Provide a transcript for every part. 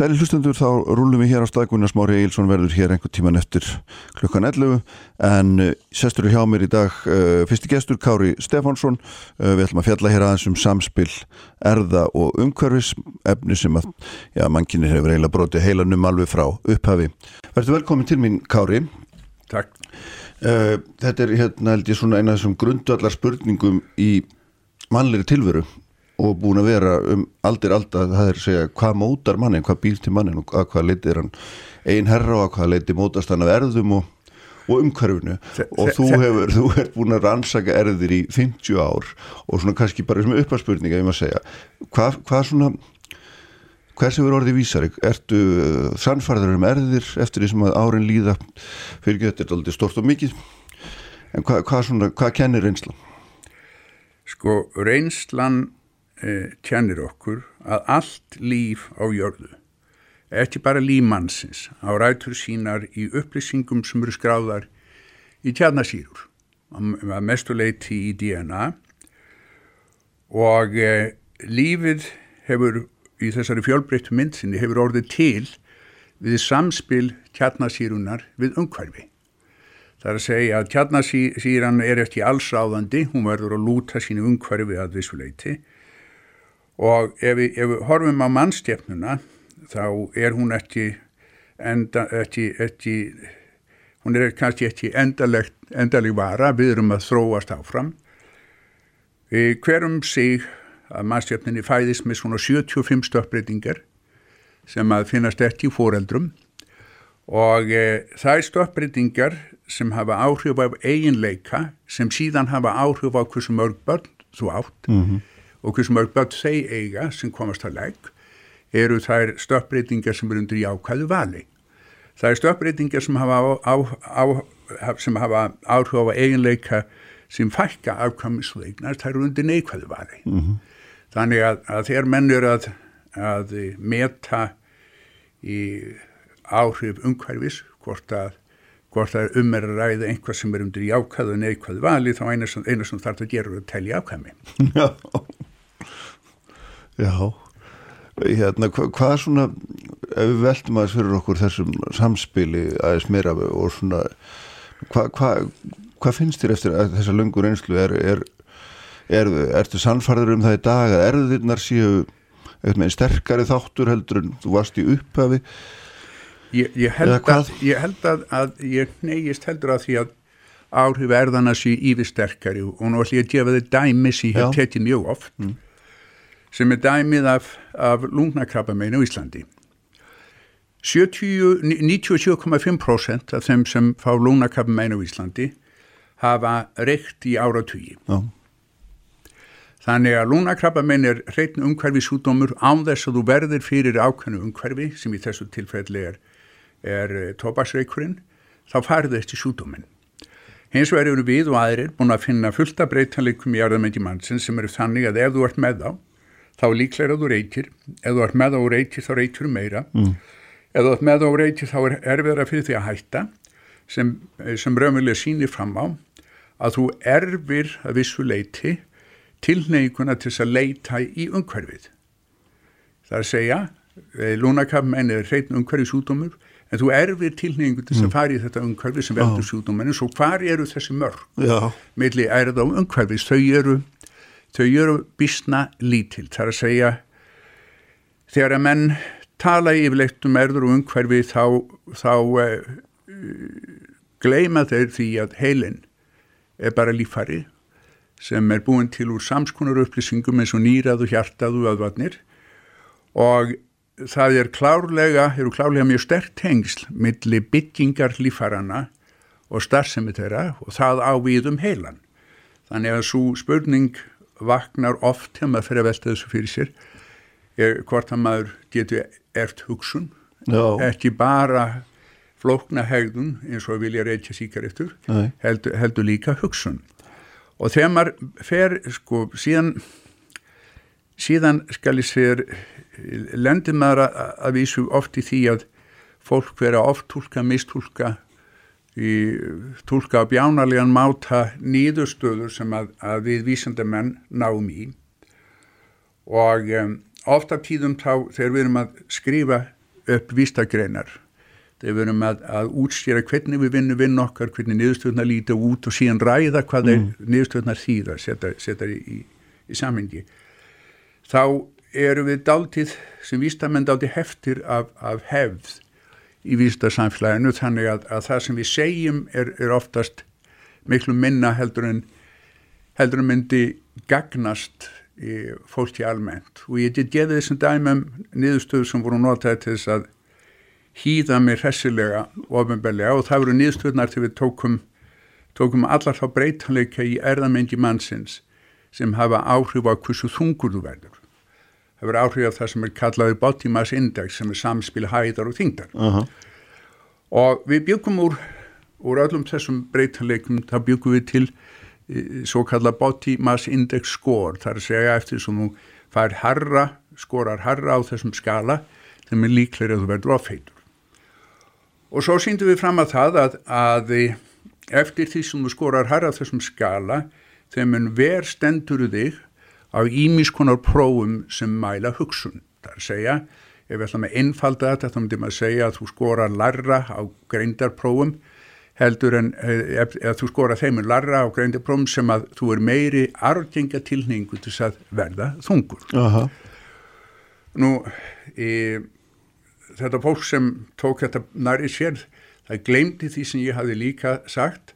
Sæli hlustendur, þá rúlum við hér á staðgunna Smári Eilsson verður hér einhver tíman eftir klukkan 11 en uh, sestur hjá mér í dag uh, fyrsti gestur Kári Stefánsson. Uh, við ætlum að fjalla hér aðeins um samspil erða og umhverfis efni sem að, já, mannkinni hefur eiginlega brotið heilanum alveg frá upphafi. Verður velkomin til mín Kári. Takk. Uh, Þetta er hérna held ég svona eina af þessum grundvallar spurningum í mannleiri tilveru og búin að vera um aldir alltaf það er að segja hvað mótar mannin, hvað býr til mannin og að hvað leiti er hann ein herra og að hvað leiti mótast hann af erðum og, og umhverfinu. Og þú hefur, þú ert búin að rannsaka erðir í 50 ár og svona kannski bara sem uppaspurninga ég maður segja. Hvað, hvað svona hvers hefur orðið vísari? Ertu uh, sannfærður um erðir eftir því sem að árin líða? Fyrir þetta er aldrei stort og mikið. En hvað, hvað svona, hvað kennir reynslan? Sko, reynslan eh, tjannir okkur að allt líf á jörðu, ekki bara líf mannsins, á rætur sínar í upplýsingum sem eru skráðar í tjarnasýrur, að mestu leiti í DNA og eh, lífið hefur í þessari fjölbreyttu myndsinni hefur orðið til við samspil tjarnasýrunar við umhverfi. Það er að segja að tjarnasýran er ekki allsráðandi, hún verður að lúta sínu umhverfi að vissuleiti og ef við, ef við horfum á mannstjefnuna þá er hún ekki, enda, ekki, ekki hún er kannski ekki endaleg, vara, við erum að þróast áfram. Við hverjum sig að mannstjefninni fæðist með svona 75 stöppbreytingar sem að finnast ekki fóreldrum og e, það er stöppbreytingar sem hafa áhrif af eiginleika sem síðan hafa áhrif á hversu mörg börn þú átt -hmm. Og hversu mörg börn þeir eiga sem komast að legg eru þær stöppbreytingar sem eru undir jákvæðu vali. Það er stöppbreytingar sem hafa, á, á, á, sem hafa áhrif á eiginleika sem fækka afkvæmisleiknar, það eru undir neikvæðu vali. -hmm. Þannig að, að þegar menn eru að, að meta í áhrif umhverfis, hvort að hvort það er um er að ræða einhvað sem er undir jákvæðu neikvæðu vali þá eina sem, sem þarf að gera er að telja ákvæmi. Já, hérna, hva, hvað er svona, ef við veltum aðeins fyrir okkur þessum samspili aðeins meira og svona, hvað hva, hva finnst þér eftir þessa löngur einslu, er, er, er, ertu sannfarður um það í dag að erðirnar séu eitthvað sterkari þáttur heldur en þú varst í upphafi? Ég, ég held, hvað? að, ég held að, að ég neyist heldur að því að áhrif erðana sé yfir sterkari og nú ætlum ég að gefa þið dæmi sem ég hef Já. tekið mjög oft sem er dæmið af, af lungnakrabbameinu á Íslandi. 70 97,5% af þeim sem fá lungnakrabbameinu á Íslandi hafa reykt í áratugi. Já, Þannig að lungnakrabbamein er hreitn umhverfi sjúdómur án þess að þú verðir fyrir ákveðnu umhverfi sem í þessu tilfelli er, er tóbaksreikurinn, þá farið eftir sjúdóminn. Hins vegar eru við og aðrir búin að finna fullta breytanleikum í arðamendi mannsins sem eru þannig að ef þú ert með þá, þá er líklega þú reykir, ef þú ert með og reykir þá reykir þú meira, mm. ef þú ert með og reykir þá er erfiðara fyrir því að hætta sem, sem raunverulega sýnir fram á að þú erfir að vissu leiti tilneiguna til þess að leita í umhverfið. Það er að segja, lúnakafmenn er hreitn umhverfið sjúdómur, en þú erfir tilneigingu til þess að fara í þetta umhverfið sem veldur sjúdóminu, svo hvar eru þessi mörg? já, Milli erða og umhverfis, þau eru, þau eru bísna lítil. Það er að segja, þegar að menn tala yfirleitt um erður og umhverfi þá, þá uh, gleima þeir því að heilin er bara lífari sem er búin til úr samskonar upplýsingum eins og nýrað og hjartað og öðvarnir og það er klárlega, eru klárlega mjög stert tengsl milli byggingar lífarana og starfsemi þeirra og það á við um heilan. Þannig að svo spurning vaknar oft þegar maður fyrir að velta þessu fyrir sér er hvort að maður getur ert hugsun, já, ekki bara flókna hegðun eins og vilja reykja síkaretur, Nei. heldur, heldur líka hugsun. Og þegar maður fer, sko, síðan, síðan skal ég segja, lendir maður að, að vísu oft í því að fólk vera oft tólka, mistúlka, í tólka á bjánarlegan máta nýðustöður sem að, að við vísandamenn náum í. Og um, oft af tíðum þá þegar við erum að skrifa upp vístagreinar þegar við erum að, að útstýra hvernig við vinnum vinn okkar, hvernig niðurstöðnar líta út og síðan ræða hvað mm. niðurstöðnar þýða, setja, setja í, í, í samhengi. Þá eru við dáltið sem vístamenn dáltið heftir af, af hefð í vístasamfélaginu þannig að, að það sem við segjum er, er oftast miklu minna heldur en heldur en myndi gagnast fólki almennt og ég get geði þessum dæmum niðurstöðu sem voru notaði til þess að hýða mér hessilega ofinbellega og það voru nýðstöðnar til við tókum, tókum allar þá breytanleika í erðamengi mannsins sem hafa áhrif á hversu þungur þú verður. Verður áhrif af það sem er kallaði body mass index sem er samspil hæðar og þingdar. Uh -huh. Og við byggum úr, úr öllum þessum breytanleikum, það byggum við til e, svo kalla body mass index score, það er að segja eftir sem þú fær harra, skorar harra á þessum skala þeim er líklega að þú verður ofheitur. Og svo síndum við fram að það að, að eftir því sem þú skorar harra þessum skala þeim en ver stendur þig á ímiskonar prófum sem mæla hugsun. Það er að segja, ef við ætlum að einfalda þetta, þá myndum að segja að þú skorar larra á greindarprófum heldur en ef, ef þú skorar þeim en larra á greindarprófum sem að þú er meiri argengja tilningu til að verða þungur. -huh. Nú, ég þetta fólk sem tók þetta næri sér, það glemdi því sem ég hafi líka sagt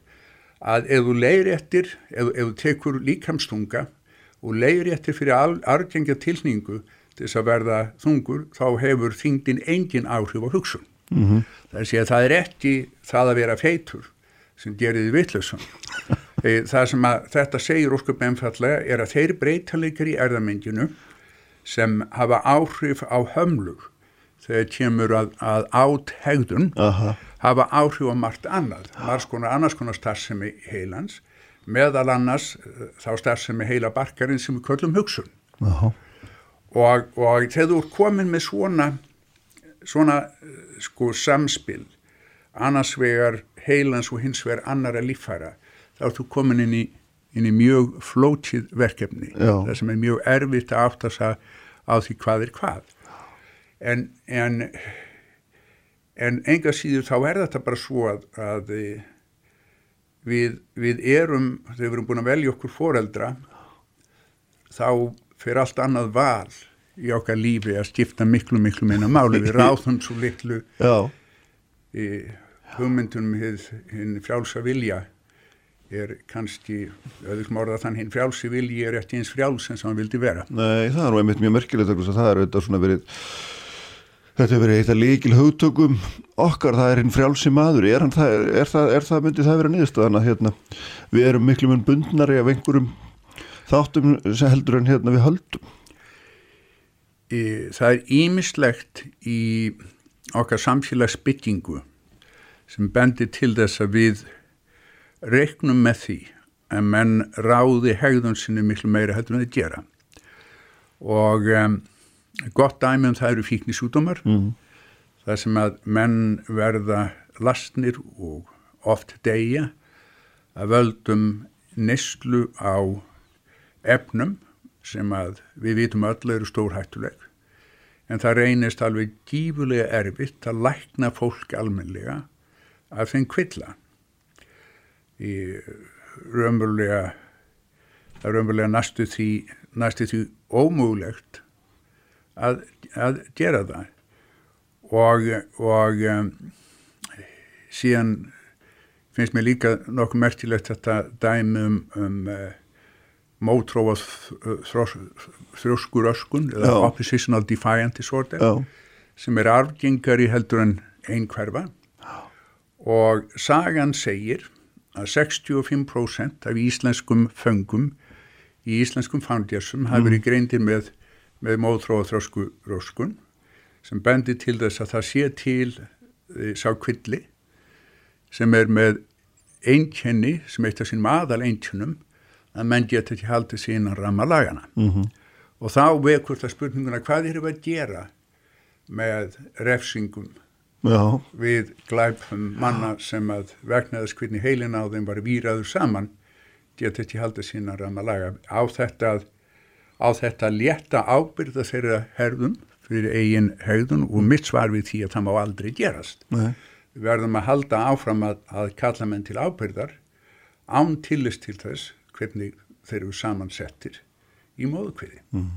að ef þú leiðir eftir, ef, ef þú tekur líkamstunga og leiðir eftir fyrir argengja tilningu til þess að verða þungur, þá hefur þingdin engin áhrif á hugsun. Mm -hmm. Það er að það er ekki það að vera feitur sem gerir því vittlusum. það sem að þetta segir ósköp einfallega er að þeir breytalegir í erðamenginu sem hafa áhrif á hömlug þegar kemur að, að uh -huh. hafa áhrif á margt annað, margs konar annars konar starfsemi heilans, meðal annars eh, þá starfsemi heila barkarinn sem við köllum hugsun. -huh. og, og þegar þú er komin með svona, svona eh, sko samspil, annars vegar heilans og hins vegar annara lífhæra, þá er þú komin inn í, inn í mjög flótið verkefni, Já. það sem er mjög erfitt að áttast á því hvað er hvað en, en, en enga síður þá er þetta bara svo að, að við, við erum, þegar við erum búin að velja okkur foreldra þá fyrir allt annað val í okkar lífi að skipta miklu miklu meina máli. Við ráðum svo litlu í hugmyndunum hinn frjálsa vilja er kannski, auðvitað morða þann hinn frjálsi vilji er eftir eins frjáls en sem hann vildi vera. Nei, það er nú einmitt mjög merkilegt að það er auðvitað svona verið Þetta hefur verið eitt af líkil hugtökum okkar, það er hinn frjálsi maður, er, það, er, það, er það myndið það verið nýðstöðan að hérna, við erum miklu mun bundnari af einhverjum þáttum sem heldur en hérna við höldum? Það er ímislegt í okkar samfélagsbyggingu sem bendir til þess að við reiknum með því að menn ráði hegðun sinni miklu meira heldur en þið gera og um, gott dæmi um það eru fíknisútumar mm. það sem að menn verða lastnir og oft degja að völdum neslu á efnum sem að við vitum öll eru stórhættuleg en það reynist alveg gífulega erfitt að lækna fólk almenlega af þeim kvilla í raunverulega raunverulega næstu því næstu því ómúlegt að, að gera það og, og um, síðan finnst mér líka nokkuð merkilegt þetta dæmi um, um uh, mótróa þrjóskuröskun eða Já. oppositional defiant disorder Já. sem er arfgengari heldur en einhverfa og sagan segir að 65% af íslenskum föngum í íslenskum fangjarsum hafi verið mm. greindir með með móðtróða þrósku róskun sem bendir til þess að það sé til e, sá kvilli sem er með einkenni sem eitt af sínum aðal einkennum að menn geta ekki haldið sín að ramma lagana mm -hmm. og þá vekur það spurninguna hvað er það að gera með refsingum Já. við glæpum manna sem að vegnaðast hvernig heilin á þeim var výraður saman geta ekki haldið sín að ramma laga á þetta að á þetta létta ábyrða þeirra herðum fyrir eigin hegðun og mitt svar við því að það má aldrei gerast. Nei. Við verðum að halda áfram að, að kalla menn til ábyrðar án tillist til þess hvernig þeir eru samansettir í móðukviði. Mm.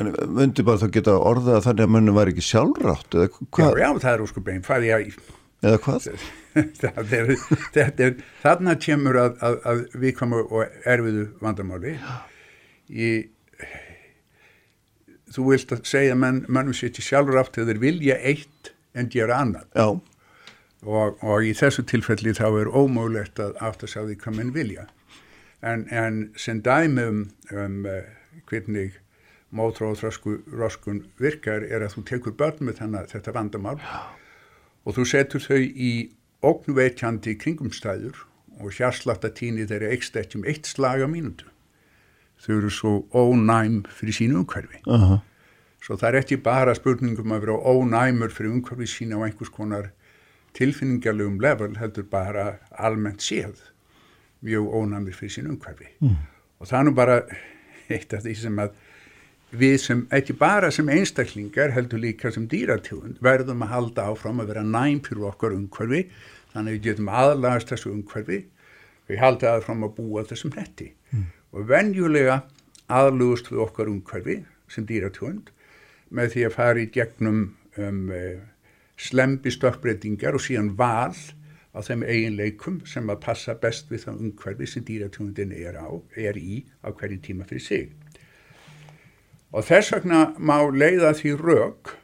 En myndi bara þá geta orðað að þannig að mönnum var ekki sjálfrátt eða Já, hvað? já, það er óskup einn, hvað ég Eða hvað? það er, þetta er, þarna kemur að, að, að við komum og erfiðu vandamáli í þú vilt að segja menn, mannum sér til sjálfur þegar þeir vilja eitt en gera annað. Já, og, og í þessu tilfelli þá er ómögulegt að sjá því hvað menn vilja. En, en sem dæmi um, um uh, hvernig mótróðroskun virkar er að þú tekur börn með þannig, þetta vandamál og þú setur þau í ógnveitjandi kringumstæður og hjarsláttatíni þeirra eikst ekki um eitt slag á mínútu. Þau eru svo ónæm fyrir sínu umhverfi. uh Svo það er ekki bara spurningum að vera ónæmur fyrir umhverfi sína á einhvers konar tilfinningarlegum level, heldur bara almennt séð mjög ónæmur fyrir sínu umhverfi. Mm. Og það er nú bara eitt af því sem að við sem, ekki bara sem einstaklingar heldur líka sem dýratjóðund verðum að halda áfram að vera næm fyrir okkar umhverfi þannig að við getum aðlagast þessu umhverfi við halda áfram að búa þessum netti. Og venjulega aðlugust við okkar umhverfi sem dýratjóðund með því að fara í gegnum um, uh, slembi stökkbreytingar og síðan val á þeim eiginleikum sem að passa best við það umhverfi sem dýratjóðundin er, á, er í á hverju tíma fyrir sig. Og þess vegna má leiða því rauk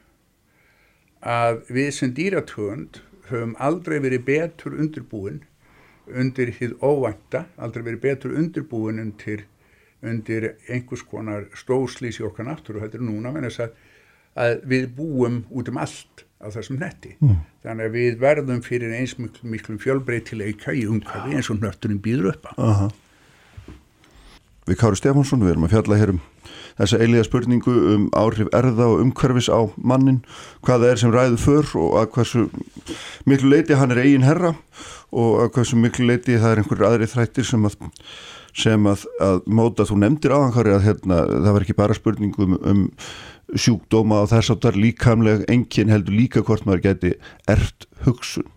að við sem dýratöfund höfum aldrei verið betur undirbúin undir hið óvænta, aldrei verið betur undirbúin undir, undir einhvers konar stóðslýs í okkar náttúru, þetta er núna, menn þess að, að við búum út um allt á þessum netti. Mm. Þannig að við verðum fyrir eins miklu, miklu fjölbreytileika í umhverfi eins og nötturinn býður upp á. -huh. Við Kári Stefánsson, við erum að fjalla hér um þessa eiliga spurningu um áhrif erða og umhverfis á mannin, hvað það er sem ræður för og að hversu miklu leiti hann er eigin herra og að hversu miklu leiti það er einhverjir aðri þrættir sem að, sem að, að móta. Þú nefndir á hann Kári að hérna, það var ekki bara spurningu um, um sjúkdóma og þess áttar líkamlega engin heldur líka hvort maður geti ert hugsun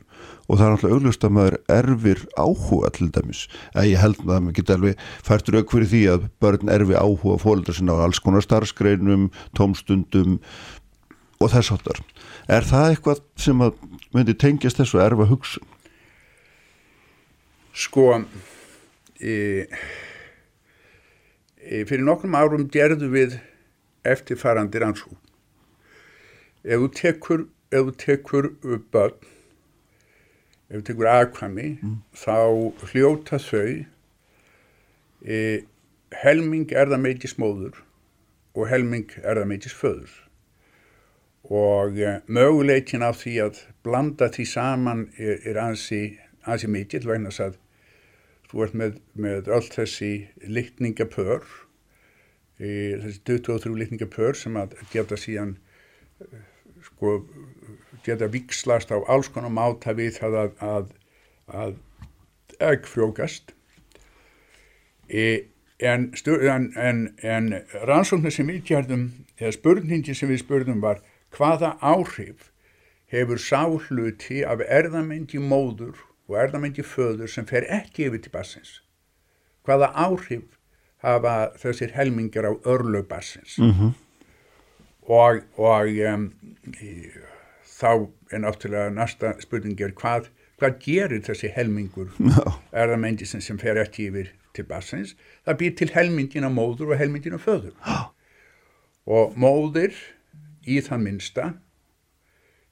og það er náttúrulega auglust að maður erfir áhuga til dæmis, að ég held að maður geta alveg færtur auk fyrir því að börn erfi áhuga fólkdra sinna á alls konar starfsgreinum, tómstundum og þess áttar er það eitthvað sem að myndi tengjast þessu erfa hugsun? Sko e, e, fyrir nokkrum árum gerðu við eftirfarandi rannsú ef þú tekur ef þú tekur börn ef við tekur aðkvæmi mm. þá hljóta þau e, helming er það meitist móður og helming er það meitist föður og e, möguleikin á því að blanda því saman er, er ansi, ansi mikill vegna að þú ert með, með öll þessi litningapör e, þessi 23 litningapör sem að geta síðan sko geta vikslast á alls konar máta við það að, að, að egg frjókast e, en, en, en, en rannsóknir sem við gerðum eða spurningi sem við spurðum var hvaða áhrif hefur sáhluti af erðamengi móður og erðamengi föður sem fer ekki yfir til bassins hvaða áhrif hafa þessir helmingar á örlög bassins mm -hmm. og og um, þá er náttúrulega næsta spurning er hvað, hvað gerir þessi helmingur? No. erðamendisins sem fer ekki yfir til bassins það býr til helmingin af móður og helmingin af föður. Oh. og móður í það minsta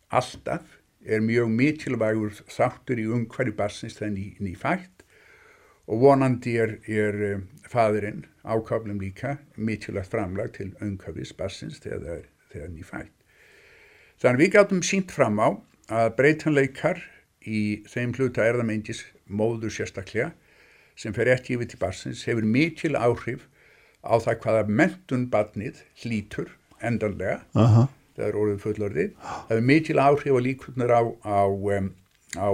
alltaf er mjög mikilvægur þáttur í umhverju bassins ný, nýfætt. Og vonandi er, er um, fadurinn ákaflum líka mikilvægt framlag til umhverfis bassins þegar það er nýfætt Þannig við gáttum sínt fram á að breytanleikar í þeim hluta erðamengis móður sérstaklega sem fer ekki yfir til barsins hefur mikil áhrif á það hvaða mentun barnið hlítur endanlega uh -huh. það er orðið fullorðið það hefur mikil áhrif á líkurnar á, á, um, á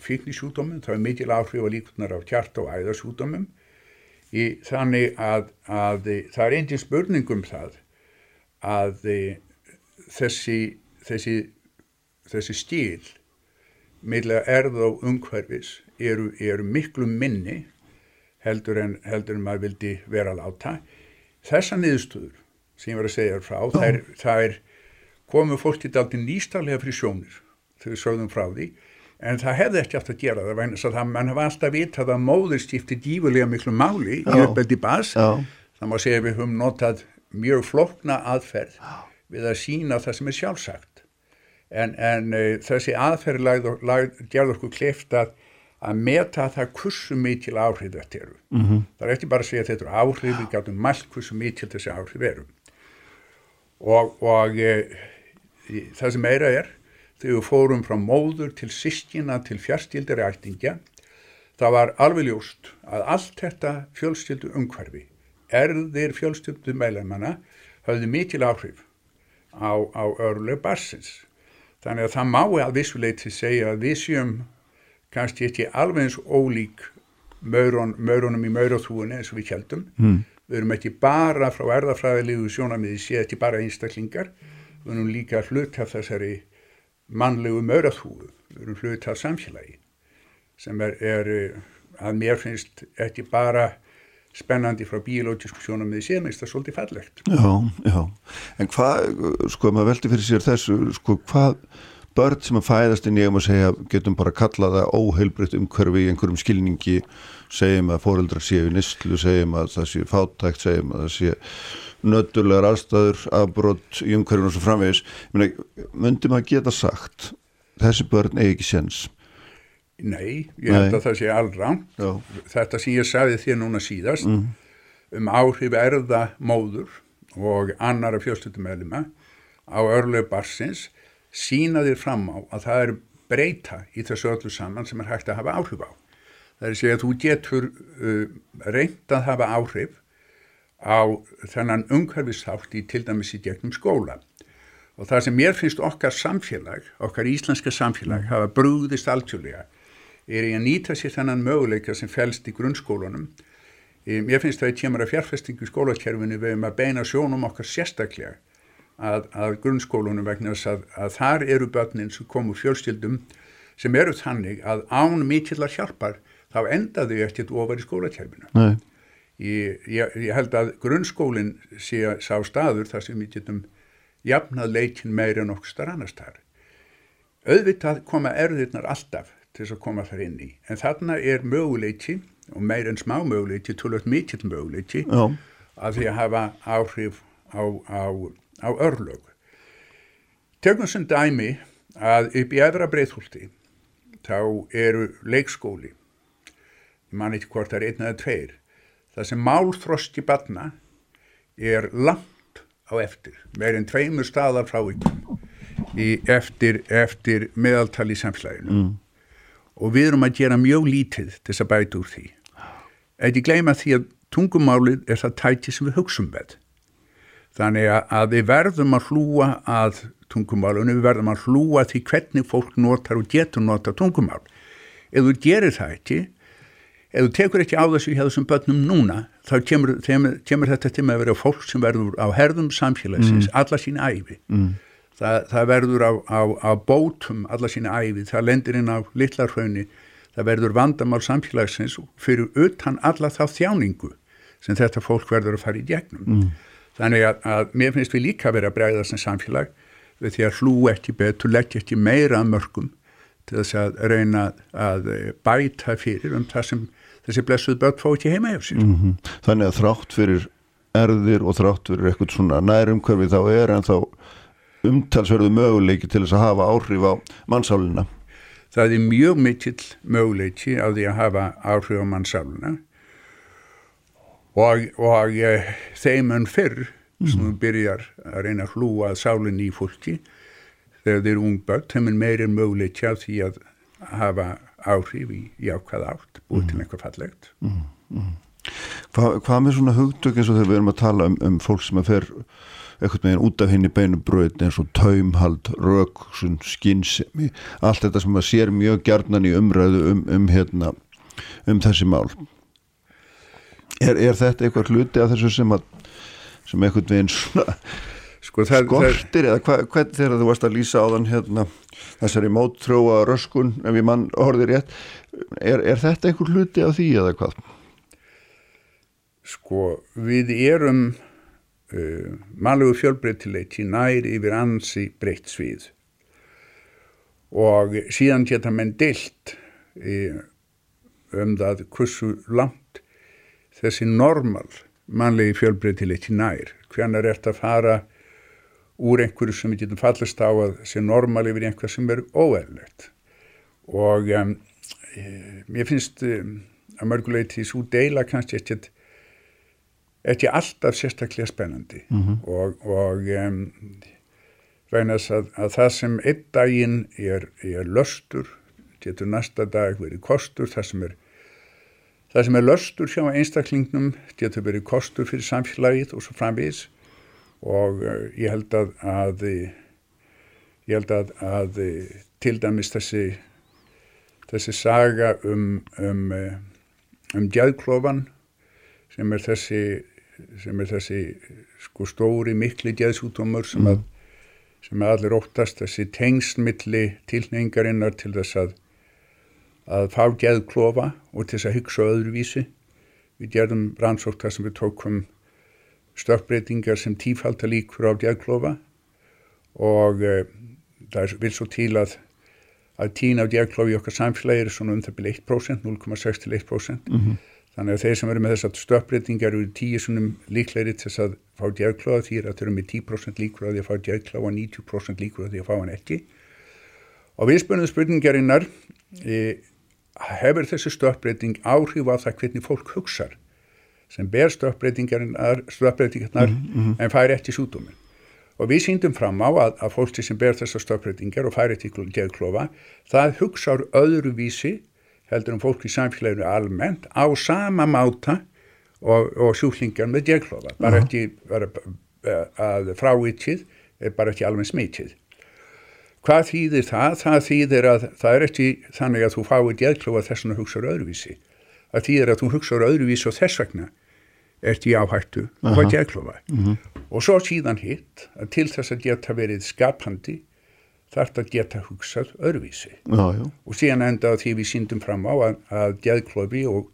fíknisjúdómum það hefur mikil áhrif á líkurnar á kjart og æðarsjúdómum í þannig að, að það er einnig spurningum það að þessi, þessi, þessi stíl meðlega erð og umhverfis eru, eru miklu minni heldur en, heldur en maður vildi vera láta. Þessa niðurstöður sem ég var að segja frá, þær, þær komu fólk til daldi nýstarlega fyrir sjónir þegar sögðum frá því en það hefði ekki aftur að gera það vegna þess að það, mann hafa alltaf vitað að móður skipti dífulega miklu máli í uppeldi bas það má segja við höfum notað mjög flokna aðferð við að sína það sem er sjálfsagt en, en uh, þessi aðferð lagð, lagð, gerði okkur kleft að að meta það hversu mikil áhrif þetta eru. Mm -hmm. Það er ekki bara að segja að þetta eru áhrif, við gætum mælt hversu mikil þessi áhrif eru. Og, og e, það sem meira er, þegar við fórum frá móður til sískina til fjárstildari ættingja, það var alveg ljóst að allt þetta fjölstyldu umhverfi, erðir fjölstyldu meilamanna, hafði mikil áhrif á, á örlega barsins. Þannig að það má að vissuleiti segja að við séum kannski ekki alveg eins ólík maurun, maurunum í mauraþúinu eins og við kjaldum. Mm. Við erum ekki bara frá erðafræðilegu sjónamiði séð ekki bara einstaklingar, við erum líka hlut af þessari mannlegu mauraþúu, við erum hlut af samfélagi sem er, er að mér finnst ekki bara spennandi frá bíológisku sjónamiði séð, mér finnst það svolítið fallegt. Já, já, en hvað, sko, maður veldi fyrir sér þessu, sko, hvað börn sem að fæðast inn í um að segja getum bara að kalla það óheilbritt umhverfi í einhverjum skilningi segjum að fóreldrar séu nýstlu segjum að það séu fátækt segjum að það séu nöttulegar aðstæður afbrott í umhverfinu og svo framvegis. Myndi maður geta sagt þessi börn eigi ekki séns Nei, ég held Nei. að það sé allra þetta sem ég sagði þér núna síðast mm. um áhrif erða móður og annara fjölslutumælima á örlegu barsins sína þér fram á að það er breyta í þessu öllu saman sem er hægt að hafa áhrif á. Það er að segja að þú getur uh, reynd að hafa áhrif á þennan umhverfisþátt í til dæmis í gegnum skóla. Og það sem mér finnst okkar samfélag, okkar íslenska samfélag, mm. hafa brúðist alltjóðlega, er að nýta sér þennan möguleika sem fælst í grunnskólunum. Mér finnst það að kemur að fjárfestingu skólakerfinu við um að beina sjónum okkar sérstaklega að, að grunnskólunum vegna þess að, að þar eru börnin sem komu fjölskyldum sem eru þannig að án mikillar hjálpar þá endaðu ég ekkert ofar í skólakerfinu. Ég, ég, ég held að grunnskólinn sé sá staður þar sem við getum jafnað leikin meira en okkur starf annars þar. Auðvitað koma erðirnar alltaf til þess að koma þar inn í en þarna er möguleiki og meir en smá möguleiki, tólögt mikill möguleiki Já. að því að hafa áhrif á, á á örlög. Tökum sem dæmi að upp í aðra breyðhúlti þá eru leikskóli, ég man ekki hvort það er einn eða tveir, það sem málþroski batna er langt á eftir, meirinn tveimur staðar frá ykkur í eftir, eftir meðaltali í samfélaginu mm. Og við erum að gera mjög lítið til þess að bæta úr því. Ekki gleyma því að tungumálið er það tæti sem við hugsun með Þannig að við verðum að hlúa að tungumálunum, við verðum að hlúa því hvernig fólk notar og getur nota tungumál. Ef þú gerir það ekki, ef þú tekur ekki á þessu hjá þessum börnum núna, þá kemur, kemur, þetta til með að vera fólk sem verður á herðum samfélagsins, mm. alla sína æfi. Mm. Það, það verður á, á, á bótum alla sína æfi, það lendir inn á litlarhraunni, það verður vandamál samfélagsins fyrir utan alla þá þjáningu sem þetta fólk verður að fara í gegnum. Mm. Þannig að, að mér finnst við líka verið að bregða sem samfélag við því að hlú ekki betur, leggja ekki meira mörgum til þess að reyna að bæta fyrir um það sem þessi blessuð börn fá ekki heima hjá sér. Mm -hmm. Þannig að þrátt fyrir erðir og þrátt fyrir eitthvað svona nærumkörfi þá er en þá umtalsverðu möguleiki til þess að hafa áhrif á mannsáluna. Það er mjög mikill möguleiki á því að hafa áhrif á mannsáluna og, og eh, þeim en fyrr mm. sem þú byrjar að reyna að hlúa að sálinn í fólki þegar þeir eru ungböld, þeim er meirinn mögulegt hjá því að hafa áhrif í jákvæð átt, búið mm. til eitthvað fallegt mm. Hva, Hvað með svona hugtök eins og þegar við erum að tala um, um fólk sem að fer eitthvað meginn út af henni beinu bröð eins og taumhald, röksun, skinnsemi allt þetta sem að sér mjög gerðnan í umræðu um, um, hérna, um þessi mál Er, er þetta eitthvað hluti af þessu sem að sem eitthvað veginn svona Sko, það, Skortir eða hva, hvern þegar þú varst að lýsa á þann hérna, þessari móttrúa röskun ef ég mann horfið rétt er, er þetta einhver hluti af því eða hvað? Sko við erum uh, mannlegu fjölbreytileiti nær yfir ansi breytt svið. Og síðan geta menn dilt uh, um það hversu langt þessi normal mannlegi fjölbreytileiti nær. Hvernig er þetta að fara úr einhverju sem við getum fallast á að sé normal yfir einhver sem er óeðlegt og um, mér finnst um, að mörguleiti svo deila kannski ekkert ekki alltaf sérstaklega spennandi mm -hmm. og, og um, vegna þess að, að það sem einn daginn er, er löstur getur næsta dag verið kostur það sem er það sem er löstur hjá einstaklingnum getur verið kostur fyrir samfélagið og svo framvís og uh, ég held að, að ég held að, að til dæmis þessi þessi saga um um, um djæðklofan sem er þessi sem er þessi sko stóri mikli djæðsútumur sem, mm. sem að allir óttast þessi tengsmilli tilningarinnar til þess að að fá djæðklofa og til þess að hugsa öðruvísi við gerðum rannsókt þar sem við tókum stökkbreytingar sem tífalda líkur á djæðklofa og uh, það vil svo til að að tína á djæðklofi í okkar samfélagi er svona um það byrja 1%, 0,6 til 1% mm -hmm. Þannig að þeir sem eru með þessar stökkbreytingar eru tíu svonum líklegri til þess að fá djæðklofa því að þeir eru með 10% líkur á því að fá djæðklofa og 90% líkur á því að fá hann ekki og við spurnum spurningarinnar e, hefur þessi stökkbreyting áhrif á það hvernig fólk hugsar sem ber stökkbreytingarnar mm -hmm. en fær eftir sjútuminn og við síndum fram á að, að fólki sem ber þessar stökkbreytingar og fær eftir geðklofa það hugsaður öðruvísi heldur um fólki í samfélaginu almennt á sama máta og, og sjúklingar með geðklofa. Bara ekki bara, að frávitsið er bara ekki alveg smitið. Hvað þýðir það? það þýðir að það er ekki þannig að þú fáið geðklofa þess að hugsaður öðruvísi. Að því er að þú hugsaður öðruvís og þess vegna ert í áhættu og hvað geðklofa. Uh -huh. og svo síðan hitt að til þess að geta verið skapandi þarf að geta hugsað öðruvísi já, já. og síðan enda því við síndum fram á að, að geðklofi og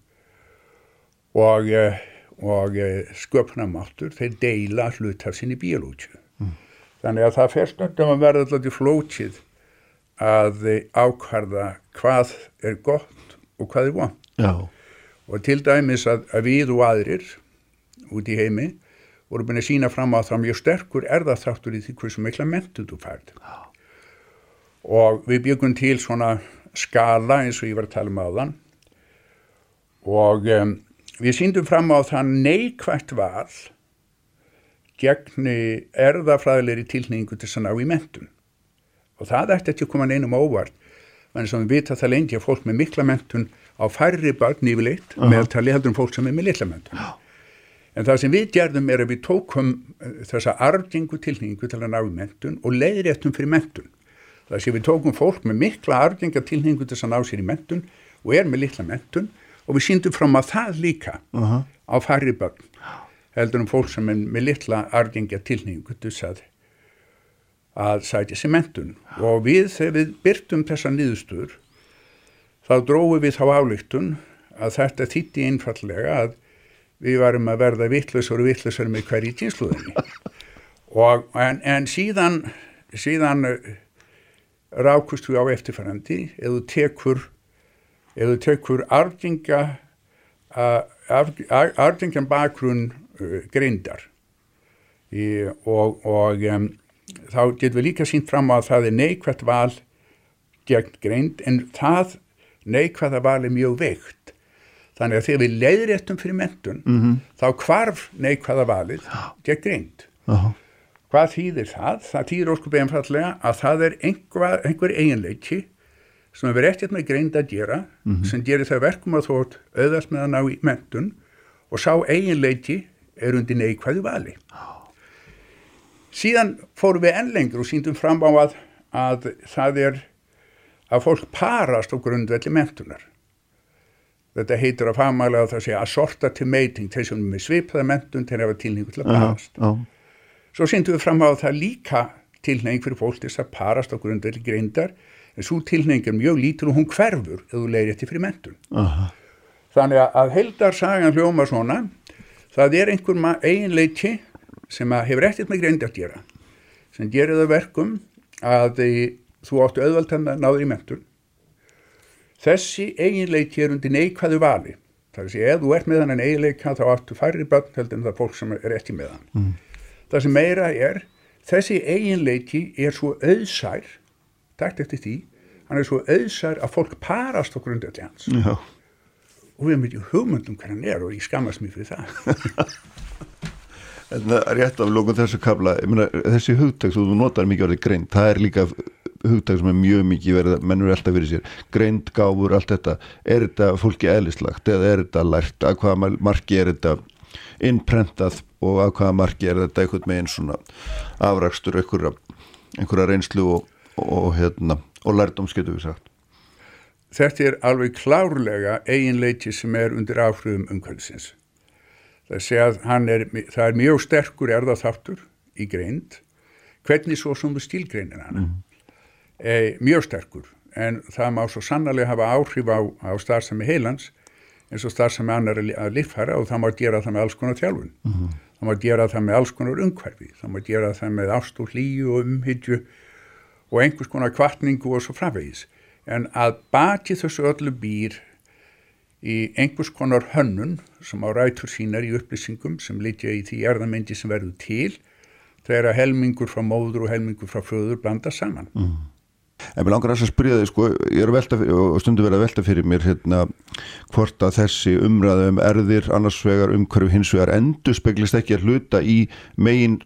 og, eh, og eh, sköpnamáttur þeir deila hlut af sinni bíalútju mm. þannig að það fyrstöndum að verða alltaf flótið að ákvarða hvað er gott og hvað er vond Já og til dæmis að, að við og aðrir út í heimi voru búin að sína fram á það mjög sterkur erðarþáttur í því hversu mikla mentu þú færð oh. Og við byggum til svona skala eins og ég var að tala um þann og um, við síndum fram á það neikvægt val gegn erðafræðilegri tilningu til að ná í mentun og það ætti ekki að koma neinum óvart en sem við vita það lengi að fólk með mikla mentun á færri barn yfirleitt uh -huh. með tali heldur um fólk sem er með litla mentum. Uh -huh. En það sem við gerðum er að við tókum eh, þessa argengu tilningu til að ná í mentun og leiðréttum fyrir mentun. Það sem við tókum fólk með mikla argenga tilningu til að ná sér í mentun og er með litla mentun og við síndum fram að það líka uh -huh. á færri barn heldur um fólk sem er með litla argenga tilningu til að að sætja sér mentun og við þegar við byrtum þessa nýðustur þá dróðum við þá álíktun að þetta þýtti einfallega að við varum að verða vittlusur og vittlusur með hverji tínsluðinni og en, en síðan síðan rákust við á eftirfærandi eða tekur eða tekur arginga argingan bakgrunn uh, greindar Í, og, og um, þá getum við líka sínt fram á að það er neikvægt val gegn greind en það neikvæða val er mjög veikt þannig að þegar við leiðréttum fyrir mentun mm -hmm. þá hvarf neikvæða valið gegn reynd uh -huh. Hvað þýðir það? Það þýðir óskup einfallega að það er einhver, einhver eiginleiki sem verið ekkert með greind að gera mm -hmm. sem gerir það verkum að þótt auðvast með að ná í mentun og sá eiginleiki er undir neikvæðu vali síðan fórum við enn lengur og síndum fram á að, að það er að fólk parast á grundvelli mentunar. Þetta heitir að fagmælega að það sé að sorta til meiting er með svipaða mentun til að hafa tilningu til að parast. Uh -huh. Svo syndum við fram á það líka tilnefing fyrir fólk þess að parast okkur undir greindar en svo tilnefing er mjög lítil og hún hverfur ef þú leiðir þetta fyrir mentun. Aha. Þannig að heildarsagan hljóma svona, það er einhver eiginleiti sem hefur ekkert með greind að gera, sem gerir það verkum að þú áttu auðvöld að náður í mentun. Þessi eiginleiti er undir neikvæðu vali. Það er að segja, ef þú ert með hann en eiginleika þá áttu færri börn heldur en það fólk sem er ekki með hann. Mm. Það sem meira er, þessi eiginleiki er svo auðsær, takt eftir því, hann er svo auðsær að fólk parast undir allir hans. Já. Og við erum ekki hugmyndum hvað hann er og ég skammast mér fyrir það. En það er rétt af lókun þessu kabla, meina, þessi hugtæk sem þú notar mikið orðið greint, það er líka hugtæk sem er mjög mikið verið, mennur er alltaf fyrir sér, greint, gáfur, allt þetta, er þetta fólki eðlislagt eða er þetta lært, að hvaða marki er þetta innprentað og að hvaða marki er þetta einhvern meginn svona afrakstur einhverja, einhverja reynslu og, og, hérna, og lærdom getur við sagt. Þetta er alveg klárlega eiginleiti sem er undir áhrifum umhverfisins. Það er, það er mjög sterkur erðaþáttur í greind. Hvernig svo sem þú stílgreinir hann mm. e, mjög sterkur. En það má svo sannlega hafa áhrif á, á starfsemi heilans eins og starfsemi annar að liffara og það má gera það með alls konar þjálfun mm -hmm. það má gera það með alls konar umhverfi það má gera það með ást og hlýju og umhyggju og einhvers konar kvartningu og svo framvegis en að baki þessu öllu býr í einhvers konar hönnun sem á rætur sínar í upplýsingum sem litja í því erðamendi sem verður til þegar helmingur frá móður og helmingur frá föður blanda saman. Mm. En mér langar að spyrja þig sko, ég er velta stundu verið að velta fyrir mér hérna hvort að þessi umræðu um erðir annars vegar umhverju hins vegar endur speglist ekki að hluta í megin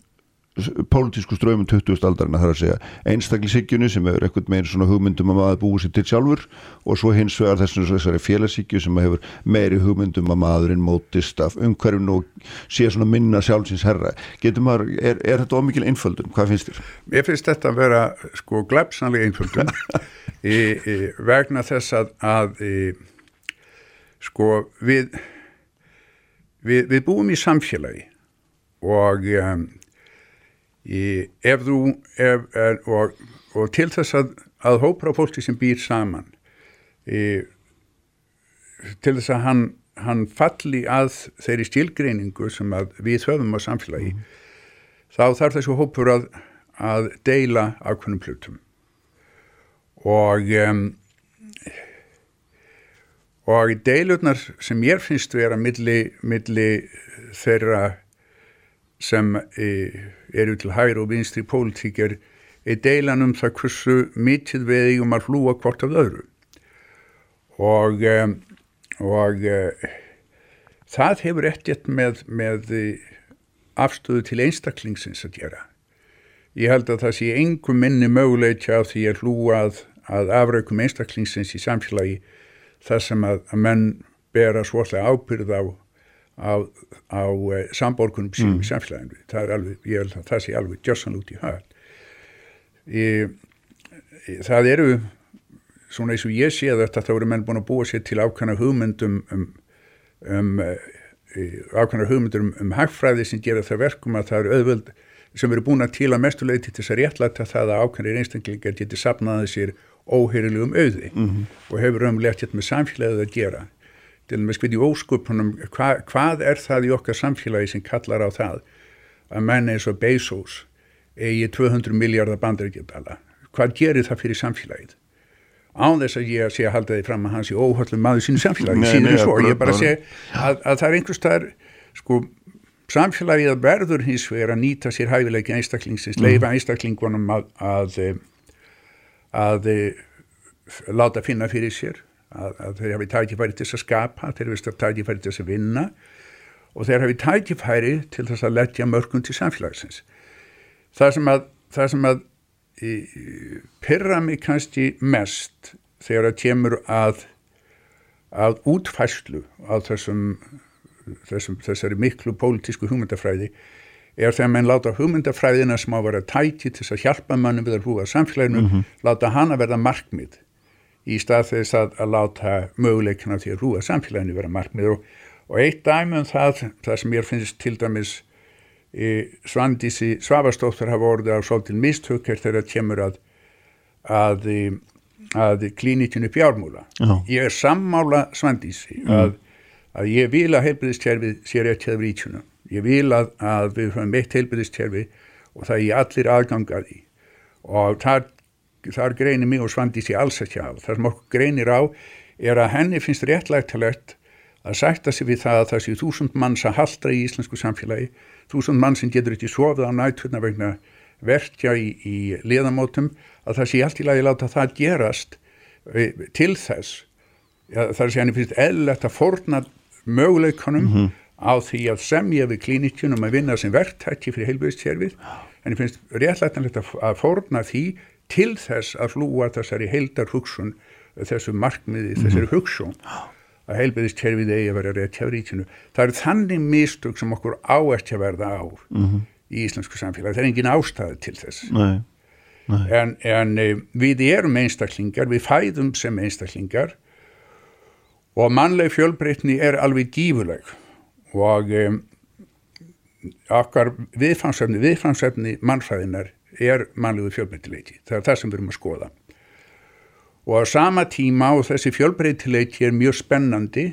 pólitísku ströymum 20. aldarinn þar að segja einstaklisíkjunni sem hefur ekkert meira svona hugmyndum að maður búið sér til sjálfur og svo hins vegar þessari félagsíkju sem hefur meiri hugmyndum að maðurinn mótist af umhverfin og sé svona minna sjálfsins herra maður, er, er þetta ómikil einföldun? Hvað finnst þér? Ég finnst þetta að vera sko glæpsanlega einföldun í, í, vegna þess að, að í, sko við, við við búum í samfélagi og um, Í, ef þú ef, er, og, og til þess að, að hópra fólki sem býr saman í, til þess að hann, hann falli að þeirri stílgreiningu sem við höfum á samfélagi mm. þá þarf þessu hópur að, að deila ákveðnum plutum og um, og deilurnar sem ég finnst vera milli, milli þeirra sem e, eru til hægri og vinstri pólitíker er deilan um það hversu mitið við eigum að hlúa hvort af öðru og, e, og e, það hefur ekkert með, með afstöðu til einstaklingsins að gera. Ég held að það sé engum minni möguleitja af því að hlúa að, að afraukum einstaklingsins í samfélagi þar sem að, að menn bera svolítið ábyrð á á, á uh, samborgunum sínum mm. í samfélaginu það er alveg, ég held að það sé alveg gjössan út í höll það eru svona eins og ég sé þetta þá eru menn búin að búa sér til ákvæmna hugmyndum um, um uh, ákvæmna hugmyndum um, um hagfræði sem gera það verkum að það eru auðvöld sem eru búin að til að mestuleiti til þess að réttlæta það að ákvæmna einstaklingar geti sapnaði sér óheirilegum auði mm -hmm. og hefur umlegt hérna með samfélagið að gera til og með skviti óskupunum hva, hvað er það í okkar samfélagi sem kallar á það að menn eins og Bezos eigi 200 miljardar bandaríkjadala? Hvað gerir það fyrir samfélagið? Án þess að ég sé að halda því fram að hans í óhaldum maður sínu samfélagi. Síður svo, ég bara sé að, að það er einhvers þar sko samfélagið að verður hins vegar að nýta sér hæfileiki einstaklingsins, mm. leifa einstaklingunum að að, að að láta finna fyrir sér að, að þeir hafi tækifæri til þess að skapa, þeir hafi tækifæri til þess að vinna og þeir hafi tækifæri til þess að letja mörgum til samfélagsins. Það sem að, það sem að í, pyrra mig kannski mest þegar það kemur að, að útfæslu á þessum, þessum, þessari miklu pólitísku hugmyndafræði er þegar mann láta hugmyndafræðina sem á að vera tæti til þess að hjálpa mannum við að hlúa samfélaginu, mm -hmm. láta hana verða markmið í stað þess að, að láta möguleikina til að rúa samfélaginu vera markmið og, og eitt dæmi um það, það sem ég finnst til dæmis e, Svandísi Svavastóttur hafa orðið á svolítið mistökir þegar það kemur að að, e, að klínikinu fjármúla. Já. Ég er sammála Svandísi að, að ég vil að heilbyrðistjærfið sé rétt hjá ríkjunum. Ég vil að, að við höfum eitt heilbyrðistjærfi og það er allir aðganga því og þar, þar greinir mig og Svandísi alls ekki á. Það sem okkur greinir á er að henni finnst réttlægtalegt að sætta sig við það að það séu þúsund manns að halda í íslensku samfélagi, þúsund mann sem getur ekki sofið á nætturna vegna verkja í, í liðamótum, að það sé allt í lagi láta það gerast e, til þess. Það sér henni finnst eðlert að forna möguleikonum Mhm. á því að semja við klínikjunum að vinna sem verktæki fyrir heilbæðistjærfið, henni finnst réttlætanlegt að forna því til þess að hlúa þessari heildar hugsun, þessu markmiði, þessari hugsun að heilbæðiskerfið eigi að vera rétt hjá ríkinu. Það eru þannig mistök sem okkur á ekki að verða á í íslensku samfélagi. Það er engin ástæði til þess. Nei, En, en e, við erum einstaklingar, við fæðum sem einstaklingar og mannleg fjölbreytni er alveg gífuleg og e, okkar viðfangsefni, viðfangsefni mannfræðinar er mannlegu fjölbreytileiki. Það er það sem við erum að skoða og á sama tíma og þessi fjölbreytileiki er mjög spennandi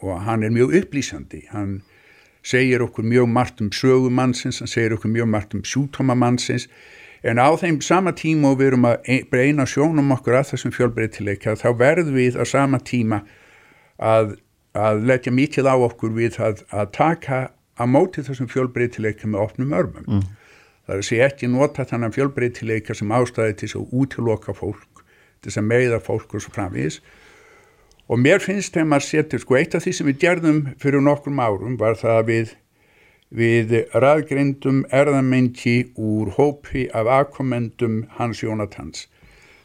og hann er mjög upplýsandi hann segir okkur mjög margt um sögumannsins, hann segir okkur mjög margt um sjútómamannsins en á þeim sama tíma og við erum að beina sjónum okkur að þessum fjölbreytileika þá verðum við á sama tíma að, að leggja mikið á okkur við að, að taka að móti þessum fjölbreytileika með opnum örmum. Mm. Það er að sé ekki nota þannig fjölbreytileika sem ástæði til þess að útiloka fólk, til þess að meiða fólk og svo framvís. Og mér finnst þegar maður setur, sko, eitt af því sem við gerðum fyrir nokkrum árum var það að við, við raðgrindum erðamengi úr hópi af afkomendum Hans Jónatans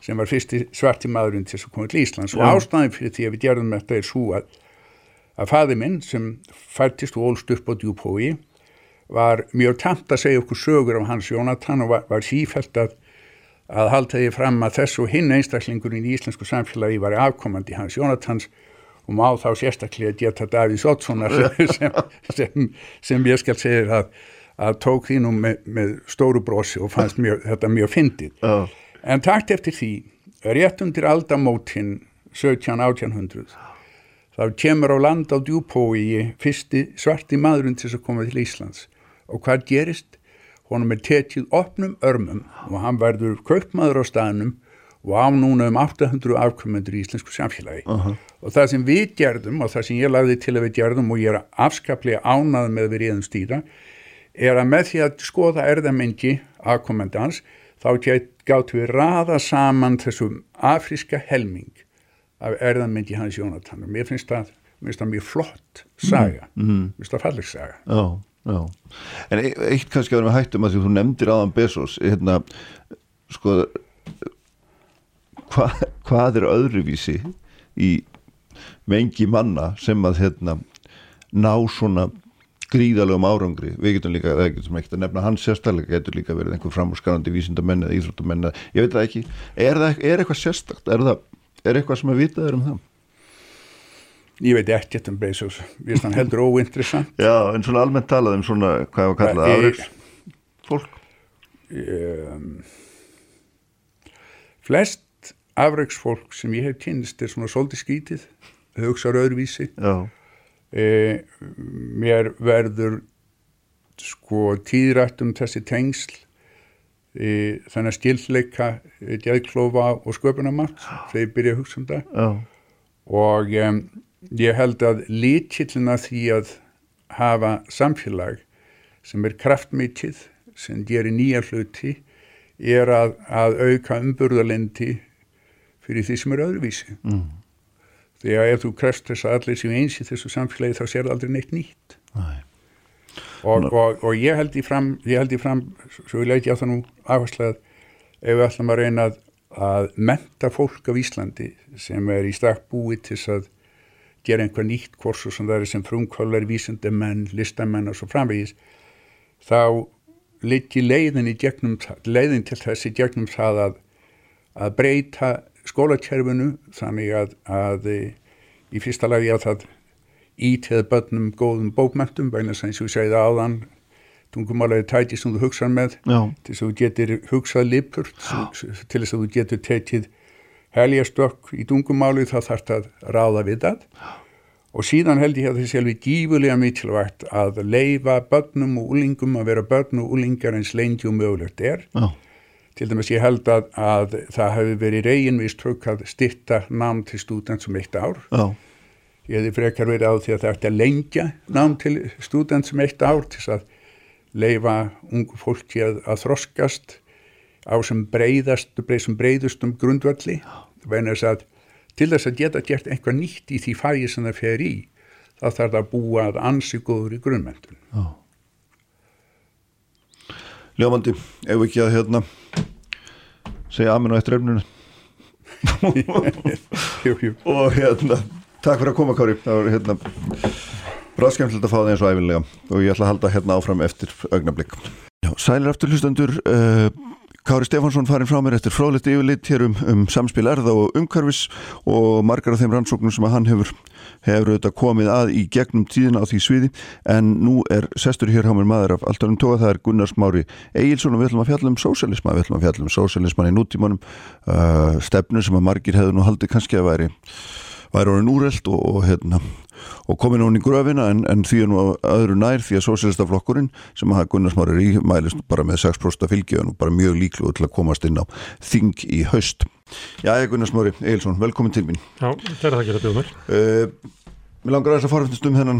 sem var fyrsti svarti maðurinn til þess að koma til Íslands og ástæðin fyrir því að við gerðum þetta er svo að, að faði minn sem fættist og ólst upp á djúpói var mjög tamt að segja okkur sögur af Hans Jónatan og var, var sífælt að að halda því fram að þessu hinn einstaklingurinn í íslensku samfélagi var afkomandi Hans Jónatans og má þá sérstaklega geta Davís Oddssonar sem, sem, sem ég skal segja að, að tók því nú með, með stóru brosi og fannst mjög, þetta mjög fyndið. Já. En takt eftir því, rétt undir aldamótin 17-1800, þá kemur á land á djúpói fyrsti svarti maðurinn til þess að koma til Íslands. Og hvað gerist? Honum er tekið opnum örmum og hann verður kaupmaður á staðnum og á núna um 800 afkomendur í íslensku samfélagi. Aha. Og það sem við gerðum og það sem ég lagði til að við gerðum og ég er afskaplega ánað með við reyðum stýra er að með því að skoða erðamengi afkomendans þá gáttu við raða saman þessum afríska helming af erðamengi hans Jónatan og mér finnst það, mér finnst það mjög flott saga, mér finnst það falleg saga. Já, já. En e- eitt kannski að við hættum að því þú nefndir aðan Bezos, hérna, sko, hva, hvað er öðruvísi í mengi manna sem að hérna, ná svona gríðalegum árangri við getum líka, það getum ekki að nefna hans sérstaklega getur líka verið einhver framúrskarandi vísindamenn eða íþróttamenn, ég veit það ekki er, það, er eitthvað sérstakt, er það er eitthvað sem að vitað er um það? Ég veit ekkert um Bezos, ég finnst hann heldur óinteressant. Já, en svona almennt talað um svona, hvað var kallað, Ég- afreiks fólk um, flest afreiksfólk sem ég hef kynst er svona svolítið skítið, hugsaður öðruvísi. E, mér verður sko tíðrætt um þessi tengsl e, þannig að skildleika e, geðklófa og sköpunarmátt þegar ég byrja að hugsa um það. Já, og um, ég held að líkillina því að hafa samfélag sem er kraftmikið sem gerir nýja hluti er að, að auka umburðalendi fyrir því sem er öðruvísi. Mm. því að ef þú krefst þess að allir séu eins í þessu samfélagi þá sér það aldrei neitt nýtt. Næ, og, og, og ég held í fram ég held í fram, svo ég leiti á það nú áherslu að ef við ætlum að reyna að, að menta fólk af Íslandi sem er í stakk búið til þess að gera einhver nýtt kursu sem það er sem frumkvölar, vísindamenn, listamenn og svo framvegis þá liggi leiðin gegnum leiðin til þessi gegnum það að, að breyta skólakerfinu þannig að, að e, í fyrsta lagi að það ítið bönnum góðum bókmentum vegna sem ég segði áðan tungumála er tæti sem þú hugsað með Já. til þess að þú getur hugsað lipur til þess að þú getur tekið heljastökk í tungumáli þá þarf það að ráða við það. Og síðan held ég að þessi alveg gífurlega mikilvægt að leifa börnum og úlingum að vera börn og úlingar eins lengi og mögulegt er. Já. til dæmis ég held að, að það hefur verið reginvist trökk að styrta nám til stúdent sem eitt ár. Já. ég hefði frekar verið á því að það ætti að lengja nám til stúdent sem eitt ár til að leifa ungu fólki að, að þroskast á sem breyðast, sem breyðustum grundvalli vegna þess að til þess að geta gert einhvað nýtt í því fægi sem það fer í þá þarf það að búa að ansi góður í grunnmyndun Já. Ljómandi, ef við ekki að hérna segja amin á jú, jú. og hérna, takk fyrir að koma Kári. Það var hérna bráðskemtilegt að fá það eins og æfinlega og ég ætla að halda hérna áfram eftir augnablík Já, sælir aftur hlustendur uh, Kári Stefánsson farin frá mér eftir fróðlegt yfirleitt hér um, um samspil erða og umhverfis og margar af þeim rannsóknum sem að hann hefur hefur komið að í gegnum tíðina á því sviði. En nú er sestur hér hjá mér maður af alltaf um tóa það er Gunnar Smári Egilson og við ætlum að fjalla um sósialisma við ætlum að fjalla um sósialisman í nútímanum uh, stefnu sem að margir hefðu nú haldið kannski að væri væri orðin úreld og, og, hérna, og komin hún í gröfina en, en því nú öðru nær því að sósélistaflokkurinn sem að Gunnar Smári er í mælist bara með 6% fylgi og bara mjög líklu til að komast inn á þing í haust. Já, Gunnar Smári Egilson, velkomin til mín. Já, það er það ekki að bjóða mér uh, Mér langar að þess að forfættast um þennan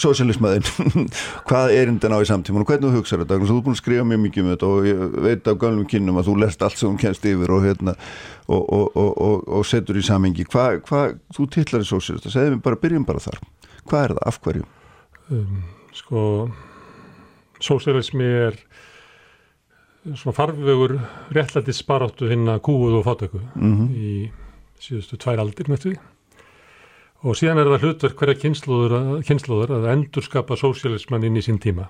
sósialismæðin hvað er innan á í samtíman og hvernig þú hugsaður þetta? Þú er búin að skrifa mjög mikið um þetta og ég veit af gamlum kynnum að þú lest allt sem þú kennst yfir og, hérna, og, og, og setur í samhengi. Hvað hva, þú tillar í sósialista segðum við bara, byrjum bara þar. Hvað er það, af hverju? Um, sko sósialismi er svona farvegur réttlætti sparáttu hinn að kúuð og fátöku Mm -hmm. í síðustu tvær aldir með því og síðan er það hlutverk hverja kynnslóður, að endurskapa sósialisman inn í sín tíma.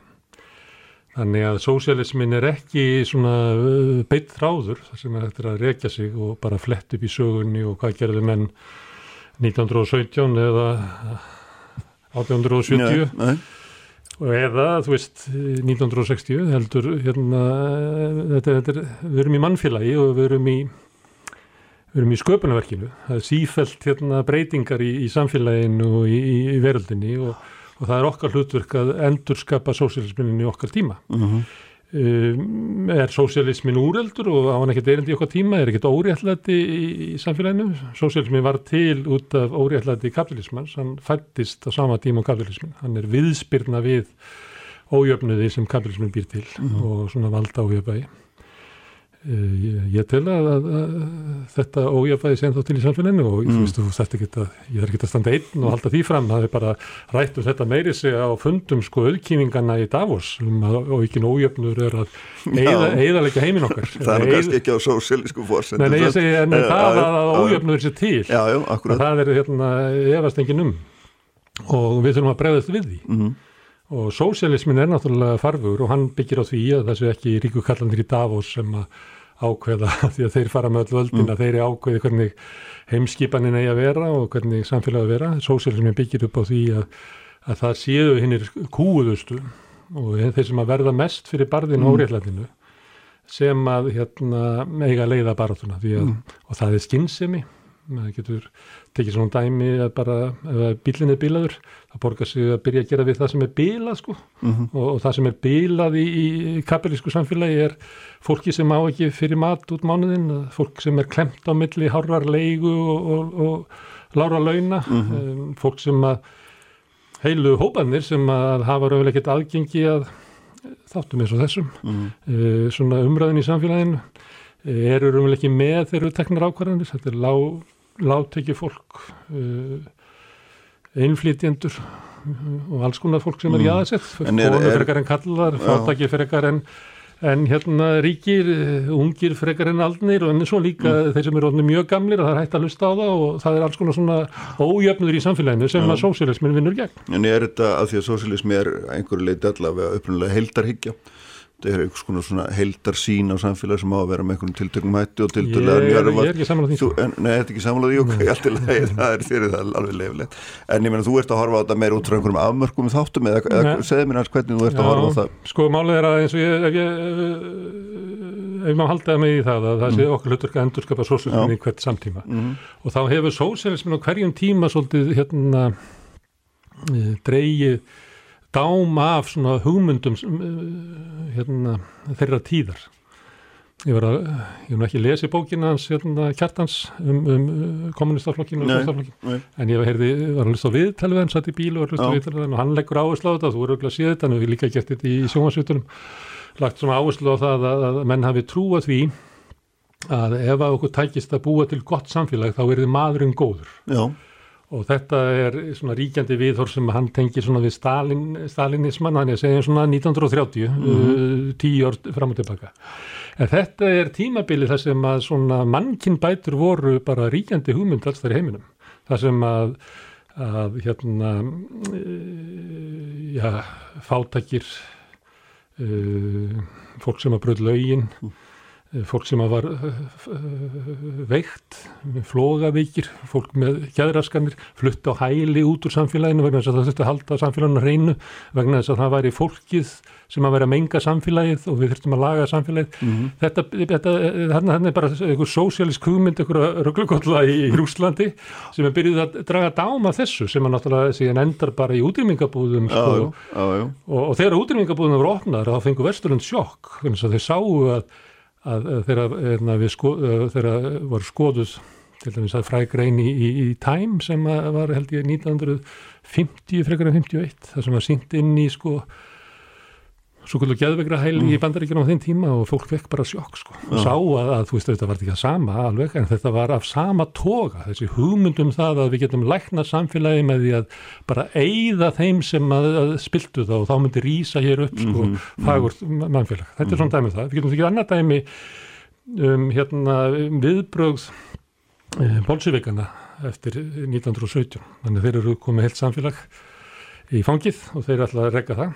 Þannig að sósialismin er ekki svona uh, beitt þráður þar sem þetta er að rekja sig og bara flett upp í sögunni og hvað gerði menn 1917 eða 1870 Nei, og eða, þú veist, 1960 heldur, hérna, þetta, þetta er, við erum í mannfélagi og við erum í, við erum í sköpunarverkinu. Það er sífælt hérna, breytingar í, í samfélaginu og í, í, í veröldinni og, og það er okkar hlutverk að endurskapa sósialisminin í okkar tíma. mm -hmm. Um, er sósialismin úreldur og á hann ekkert erindi í okkar tíma, er ekkert óréttlæti í, í samfélaginu. Sósialismin var til út af óréttlæti kapitalismans, hann fættist á sama tíma á kapitalismin. Hann er viðspyrna við ójöfnuði sem kapitalismin býr til og svona valda ójöfægi. Uh, ég, ég tel að, að, að þetta ójöfægi sem þá til í samfélaginu og Mm. veist, þú geta, ég þarf ekki að standa einn og halda því fram, það er bara rætt um þetta meiri sig á fundum sko auðkýmingana í Davos um að aukin ójöfnur er að eyðalega heiminn okkar. það er Eyð- kannski ekki á sósialísku fórsend Nei, nei, ég segi, en það að ójöfnur sé til, Já, já, það er hérna efast engin um og við þurfum að bregðast við því. mm -hmm. Og sósialismin er náttúrulega farfur og hann byggir á því að þessu ekki ríku kallandir í Davos sem að ákveða því að þeir fara með öll völdin að þeir eru ákveði hvernig heimskipanin eigi að vera og hvernig samfélagi að vera. Sósialismin byggir upp á því að, að það séu hinnir kúuðustu og þeir sem að verða mest fyrir barðinu Mm. og óréttlætinu sem að hérna eiga að leiða því að, og það er skinnsemi maður getur tekið svona dæmi að bara ef bílinn er bílaður það borgar sig að byrja að gera við það sem er bílað sko Mhm. og, og það sem er bílað í, í kapilísku samfélagi er fólki sem á ekki fyrir mat út mánuðin fólk sem er klemt á milli hárrar leigu og, og, og lára launa um, fólk sem að heilu hópanir sem að hafa ekkert aðgengi að þáttum eins og þessum Mhm. uh, svona umræðin í samfélaginu uh, eru raunverulega ekki með við teknar ákvarðanir þetta er lág, lágtekki fólk uh, einflýtjendur uh, og alls konar fólk sem er Mm. jáðsett konur frekar en kallar, Já. fátæki frekar en en hérna ríkir, uh, ungir frekar en aldnir og en svo líka Mm. þeir sem eru mjög gamlir og það er hægt að hlusta á það og það er alls konar svona ójöfnur í samfélaginu sem Já. að sósialismin vinnur gegn. En er þetta að því að sósialismi er einhverju leiti allavega upprunalega heildarhyggja er einhvers konar svona heildar sín á samfélag sem á að vera með einhvern tiltökum hætti og Ég, tiltökulega ég njörvað er ekki saman á því. Þú, sko. en, Nei, þetta er ekki sammálaði, ok, allt í lagi, það er fyrir það alveg leifilegt. En ég meina, þú ert að horfa á þetta meir út frá einhverjum afmörkum þáttum eða, eða Nei. segðu mér hans hvernig þú ert að horfa á það. Sko málið er að eins og ég, ef ég, ef maður haldaði mig í það að það sé okkur hlutur að endurskapa sósíalismin í hvert samtíma Mm. og þá hefur sósíalismin á hverjum tíma svolítið hérna uh, dreigið dám af svona hugmyndum uh, hérna, þeirra tíðar. Ég að, ég hef ekki lesið bókina hans hérna, kjartans um, um uh, kommunistaflokkinu. En ég heyrði, var að hlusta á viðtalið hann, satt í bíl og var að hlusta á hann og hann leggur áherslu á þetta, þú eru auðvitað að sé þetta, en við líka gert þetta í sjónvarsvitunum, lagt svona áherslu á það að, að menn hafi trúa því að ef að okkur tækist að búa til gott samfélag þá er þið maðurinn góður. Já, Og þetta er svona ríkjandi viðhor sem hann tengir svona við Stalin, Stalinisman, hann er að segja svona 1930, uh, tíu ár fram og tilbaka. En þetta er tímabili þar sem að svona mannkinn bætur voru bara ríkjandi hugmynd alls þar í heiminum. Það sem að, að hérna, uh, já, fátækir, uh, fólk sem að bröð lögin, fólk sem var uh, uh, veikt, flógaveikir, fólk með kjæðraskanir, flutt á hæli út úr samfélaginu vegna þess að það þurfti að halda samfélaginu hreinu, vegna þess að það væri fólkið sem að vera að menga samfélagið og við þurftum að laga samfélagið. Þetta, þetta, þarna þarna er bara einhver sósialísk hugmynd, einhver rögglugolla í, Rúslandi sem er byrjuð að draga dáma þessu sem að náttúrulega síðan endar bara í útrýmingabúðum sko, og, og þegar útrýmingabúðum voru opnaðar þá fengu Vesturlund sjokk þannig að þeir sáu að, að, að þegar, erna, sko, voru skoðuð til dæmis að fræk reyn í, í, í Time sem var held ég 1950 frekar en 51 það sem var sínt inn í sko svo kvöldu geðvegra hæli Mm. í bandaríkjunum á þeim tíma og fólk fekk bara sjokk sko og sá að, að þú veist þetta var ekki það sama alveg en þetta var af sama toga þessi hugmyndum það að við getum lækna samfélagi með því að bara eyða þeim sem að, að spiltu þá og þá myndi rýsa hér upp sko Mhm, fagurt mannfélag. Þetta er svona dæmi um það. Við getum ekki annað dæmi um hérna viðbrögð eh, bolsjevikana eftir 1917. Þannig að þeir eru komið heilt samfélag í fangið og þeir ætla að regga það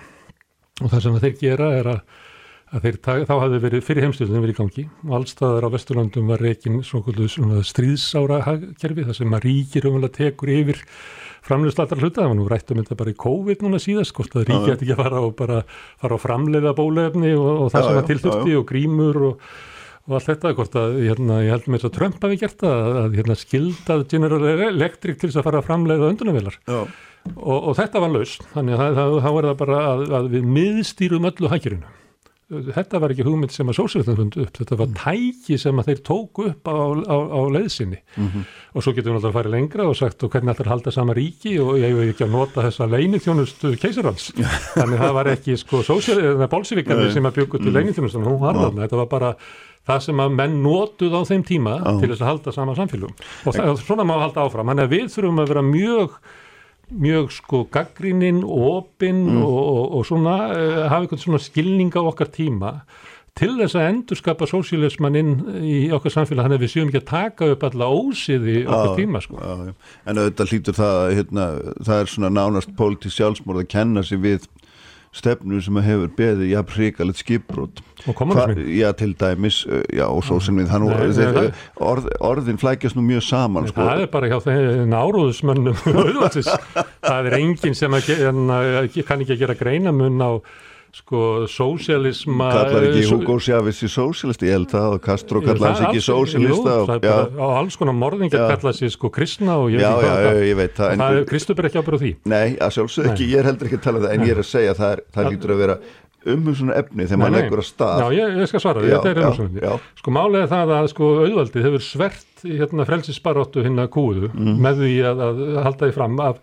og það sem þeir gera er að, að þeir, þá hafði verið fyrir heimstjórnum verið í gangi og allstaðar á Vesturlandum var reikin svona, stríðsára kerfi þar sem að ríkir umvel tekur yfir framleiðslu allra hluta, það var nú rætt um þetta bara í COVID núna síðast, hvort að já. ætti ekki að fara og bara fara að framleiða bólefni og, og það Já, sem að tilþurfti og grímur og, og allt þetta, hvort að hérna, ég held með þess að Trump hafi gert það, að, að hérna, skildað General Electric til þess að fara að framleiða öndunavilar já. Og, og þetta var laus, þannig að það, er það bara að, að við miðstýrum öllu hækjurinu. Þetta var ekki hugmynd sem að sósíalistin fundu upp, þetta var tæki sem að þeir tóku upp á, á, á leiðsinni og svo getum við náttúrulega farið lengra og sagt og hvernig að halda sama ríki og ég hef ekki að nota þessa leinithjónustu keisarans þannig það var ekki sko bólsivíkarnir Nei. sem að byggu til leinithjónustan hún var þarna, þetta var bara það sem að menn notuð á þeim tíma Já. til þess að halda sama samfélugum og það, svona má halda áfram, þannig að við þurfum að vera mjög mjög sko gaggrinin, opinn Mm. og, og, og svona uh, hafa einhvern svona skilning á okkar tíma til þess að endurskapa sósíalisman inn í okkar samfélag þannig að við séum ekki að taka upp alla ósiði okkar Já, tíma sko. já. En auðvitað hlýtur það að, hérna, það er svona nánast pólitísk sjálfsmórð að kenna sig við stefnu sem hefur beðið jafn hrikalegt skipbrot. Já til dæmis uh, já og svo sem við nú Nei, þeir, orð, orðin flækjast nú mjög saman sko. Það er bara hjá þeim áróðusmönnum það er enginn sem að, en, að, kann ekki að gera greinamun á sko sósialisma kallar ekki Hugo Chávez í sósílist ég held og Castro kallar hans ekki bara á alls konar morðingjar Já. kalla sér sko kristna og ég veit já, ekki hvað já, ég veit það það er ekki ábyrð á því nei, að sjálfsög ekki, ég er heldur ekki að tala um það en ég er að segja að það, er, það lítur að vera umhugsun efni þegar maður leggur að stað Já, ég, ég skal svara, Já, þetta er já, umsvöndi. já. Sko er það að sko auðvaldið hefur svert hérna frelsisbaróttu hinna kúðu Mhm. með því að, að halda því fram af,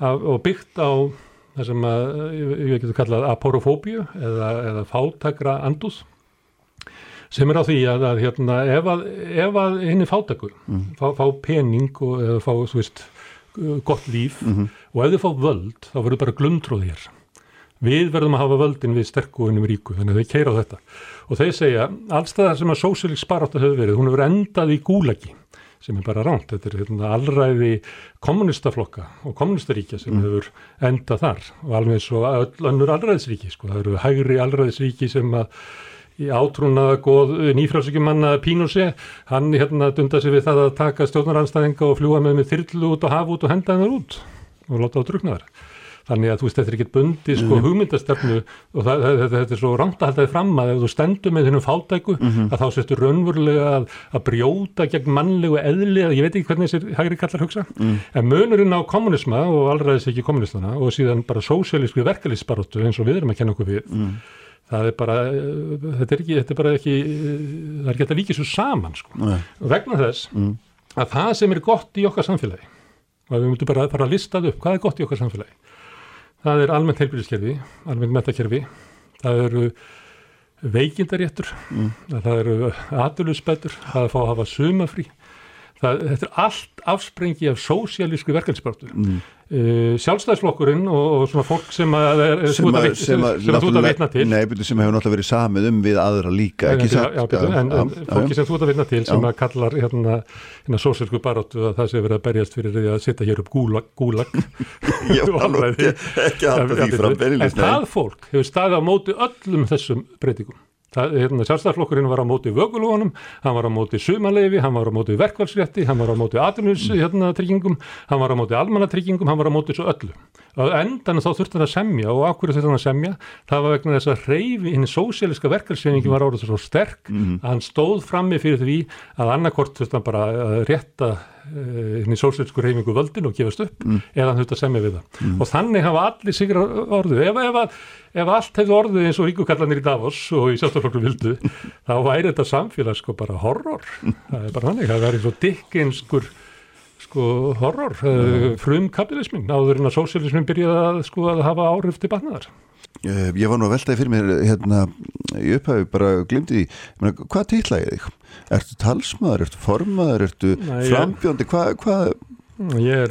af, og byggt á það sem að, ég, getur kallað aporofóbíu eða, eða fátakra andúð sem er á því að, að hérna, ef að, ef að henni fátakur Mhm. fá, fá pening og eða fá, veist, gott líf Mhm. og ef þið fá völd, þá verður bara glundróð hér. Við verðum að hafa völdin við sterku og innum ríku, þannig að þeir keira á þetta. Og þeir segja, allstaðar sem að sósílik sparátta hefur verið, hún hefur endað í gúlagi. Sem er bara ránt. Þetta er hérna, allræði kommunistaflokka og kommunistaríkja sem hefur endað þar og alveg svo öll önnur allræðisríki, sko. Það eru hægri allræðisríki sem að í átrúnaða góð nýfrálsökjumanna Pínusi, hann hérna dunda sig við það að taka stjórnaranstæðinga og fljúa með með þyrlu út og hafa út og henda hennar út og láta á druknaðar. Þannig að þú veist, þetta er ekkert bundi sko Mhm. hugmyndastefnu og það, þetta, þetta er svo rámt að halda þið fram að ef þú stendur með þennum fátæku Mhm. að þá sérstu raunverulega að, að brjóta gegn mannlegu eðli, að ég veit ekki hvernig þessir hægri kallar hugsa, Mm. en munurinn á kommunisma og allræðis ekki kommunistana og síðan bara sósialísku verkalýsbaróttu eins og við erum að kenna okkur við Mm. það er bara, eh, þetta er ekki, þetta er bara ekki, eh, það er ekki að líka svo saman sko. Nei. og vegna þess Mm. að það sem er gott í okkar samfélagi og við myndum bara fara að listað upp hvað er gott í okkar samfélagi það er almennt heilbyrðiskerfi, almennt metakerfi það eru veikindaréttur Mm. það eru atuluspætur það er að fá að hafa sumafrí það, þetta er allt afsprengi af sósialísku verkefnsbártu Mm. uh, sjálfstæðsflokkurinn og, og svona fólk sem að, er, sem þú að vitna til. Nei, sem hefur náttúrulega verið samið um við aðra líka En, ekki satt? já, betur, en, en fólki sem þú ert að vinna til sem að kallar hérna, hérna sósísku baróttu að það sé verið að berjast fyrir því að setja hér upp gúlag, gúlag. Já, nú, ekki, halda því fram en beinlínis, nei. það fólk hefur staðið á móti öllum þessum breytingum sjálfstæðarflokkurinn var á móti vögulónum, hann var á móti sumaleifi, hann var á móti verkvælsrétti, hann var á móti atvinnus hérna, tryggingum, hann var á móti almannatryggingum, hann var á móti svo öllu. Á endan þá þurfti hann að semja og ákveður þurfti hann að semja, það var vegna þess að reyfi, hinn sósialiska verkvælsréttingi var árið svo sterk að hann stóð frammi fyrir því að annarkort þurfti hann bara að rétta uh, hinn í sósialisku reyfingu völdin og gefast upp eða hann þurfti að semja við það. Og þannig hafa allir sigra orðið. Ef, ef, að, ef allt hefði orðið eins og ríkukallanir í Davos og í sjálfstaflokkur vildu, þá væri þetta samfélag sko bara horror. Það er bara hannig, það væri svo dikkinskur sko horror, uh, frum kapitalismin, áður en að sósialismin byrjaði að sko að hafa áhrif til batnaðar. Eh, Ég var nú að veltaði fyrir mér hérna í upphafi bara glimti því hvað titla ég þig? Ertu talsmaður, ertu formaður, ertu Nei, frambjóndi, hvað hva,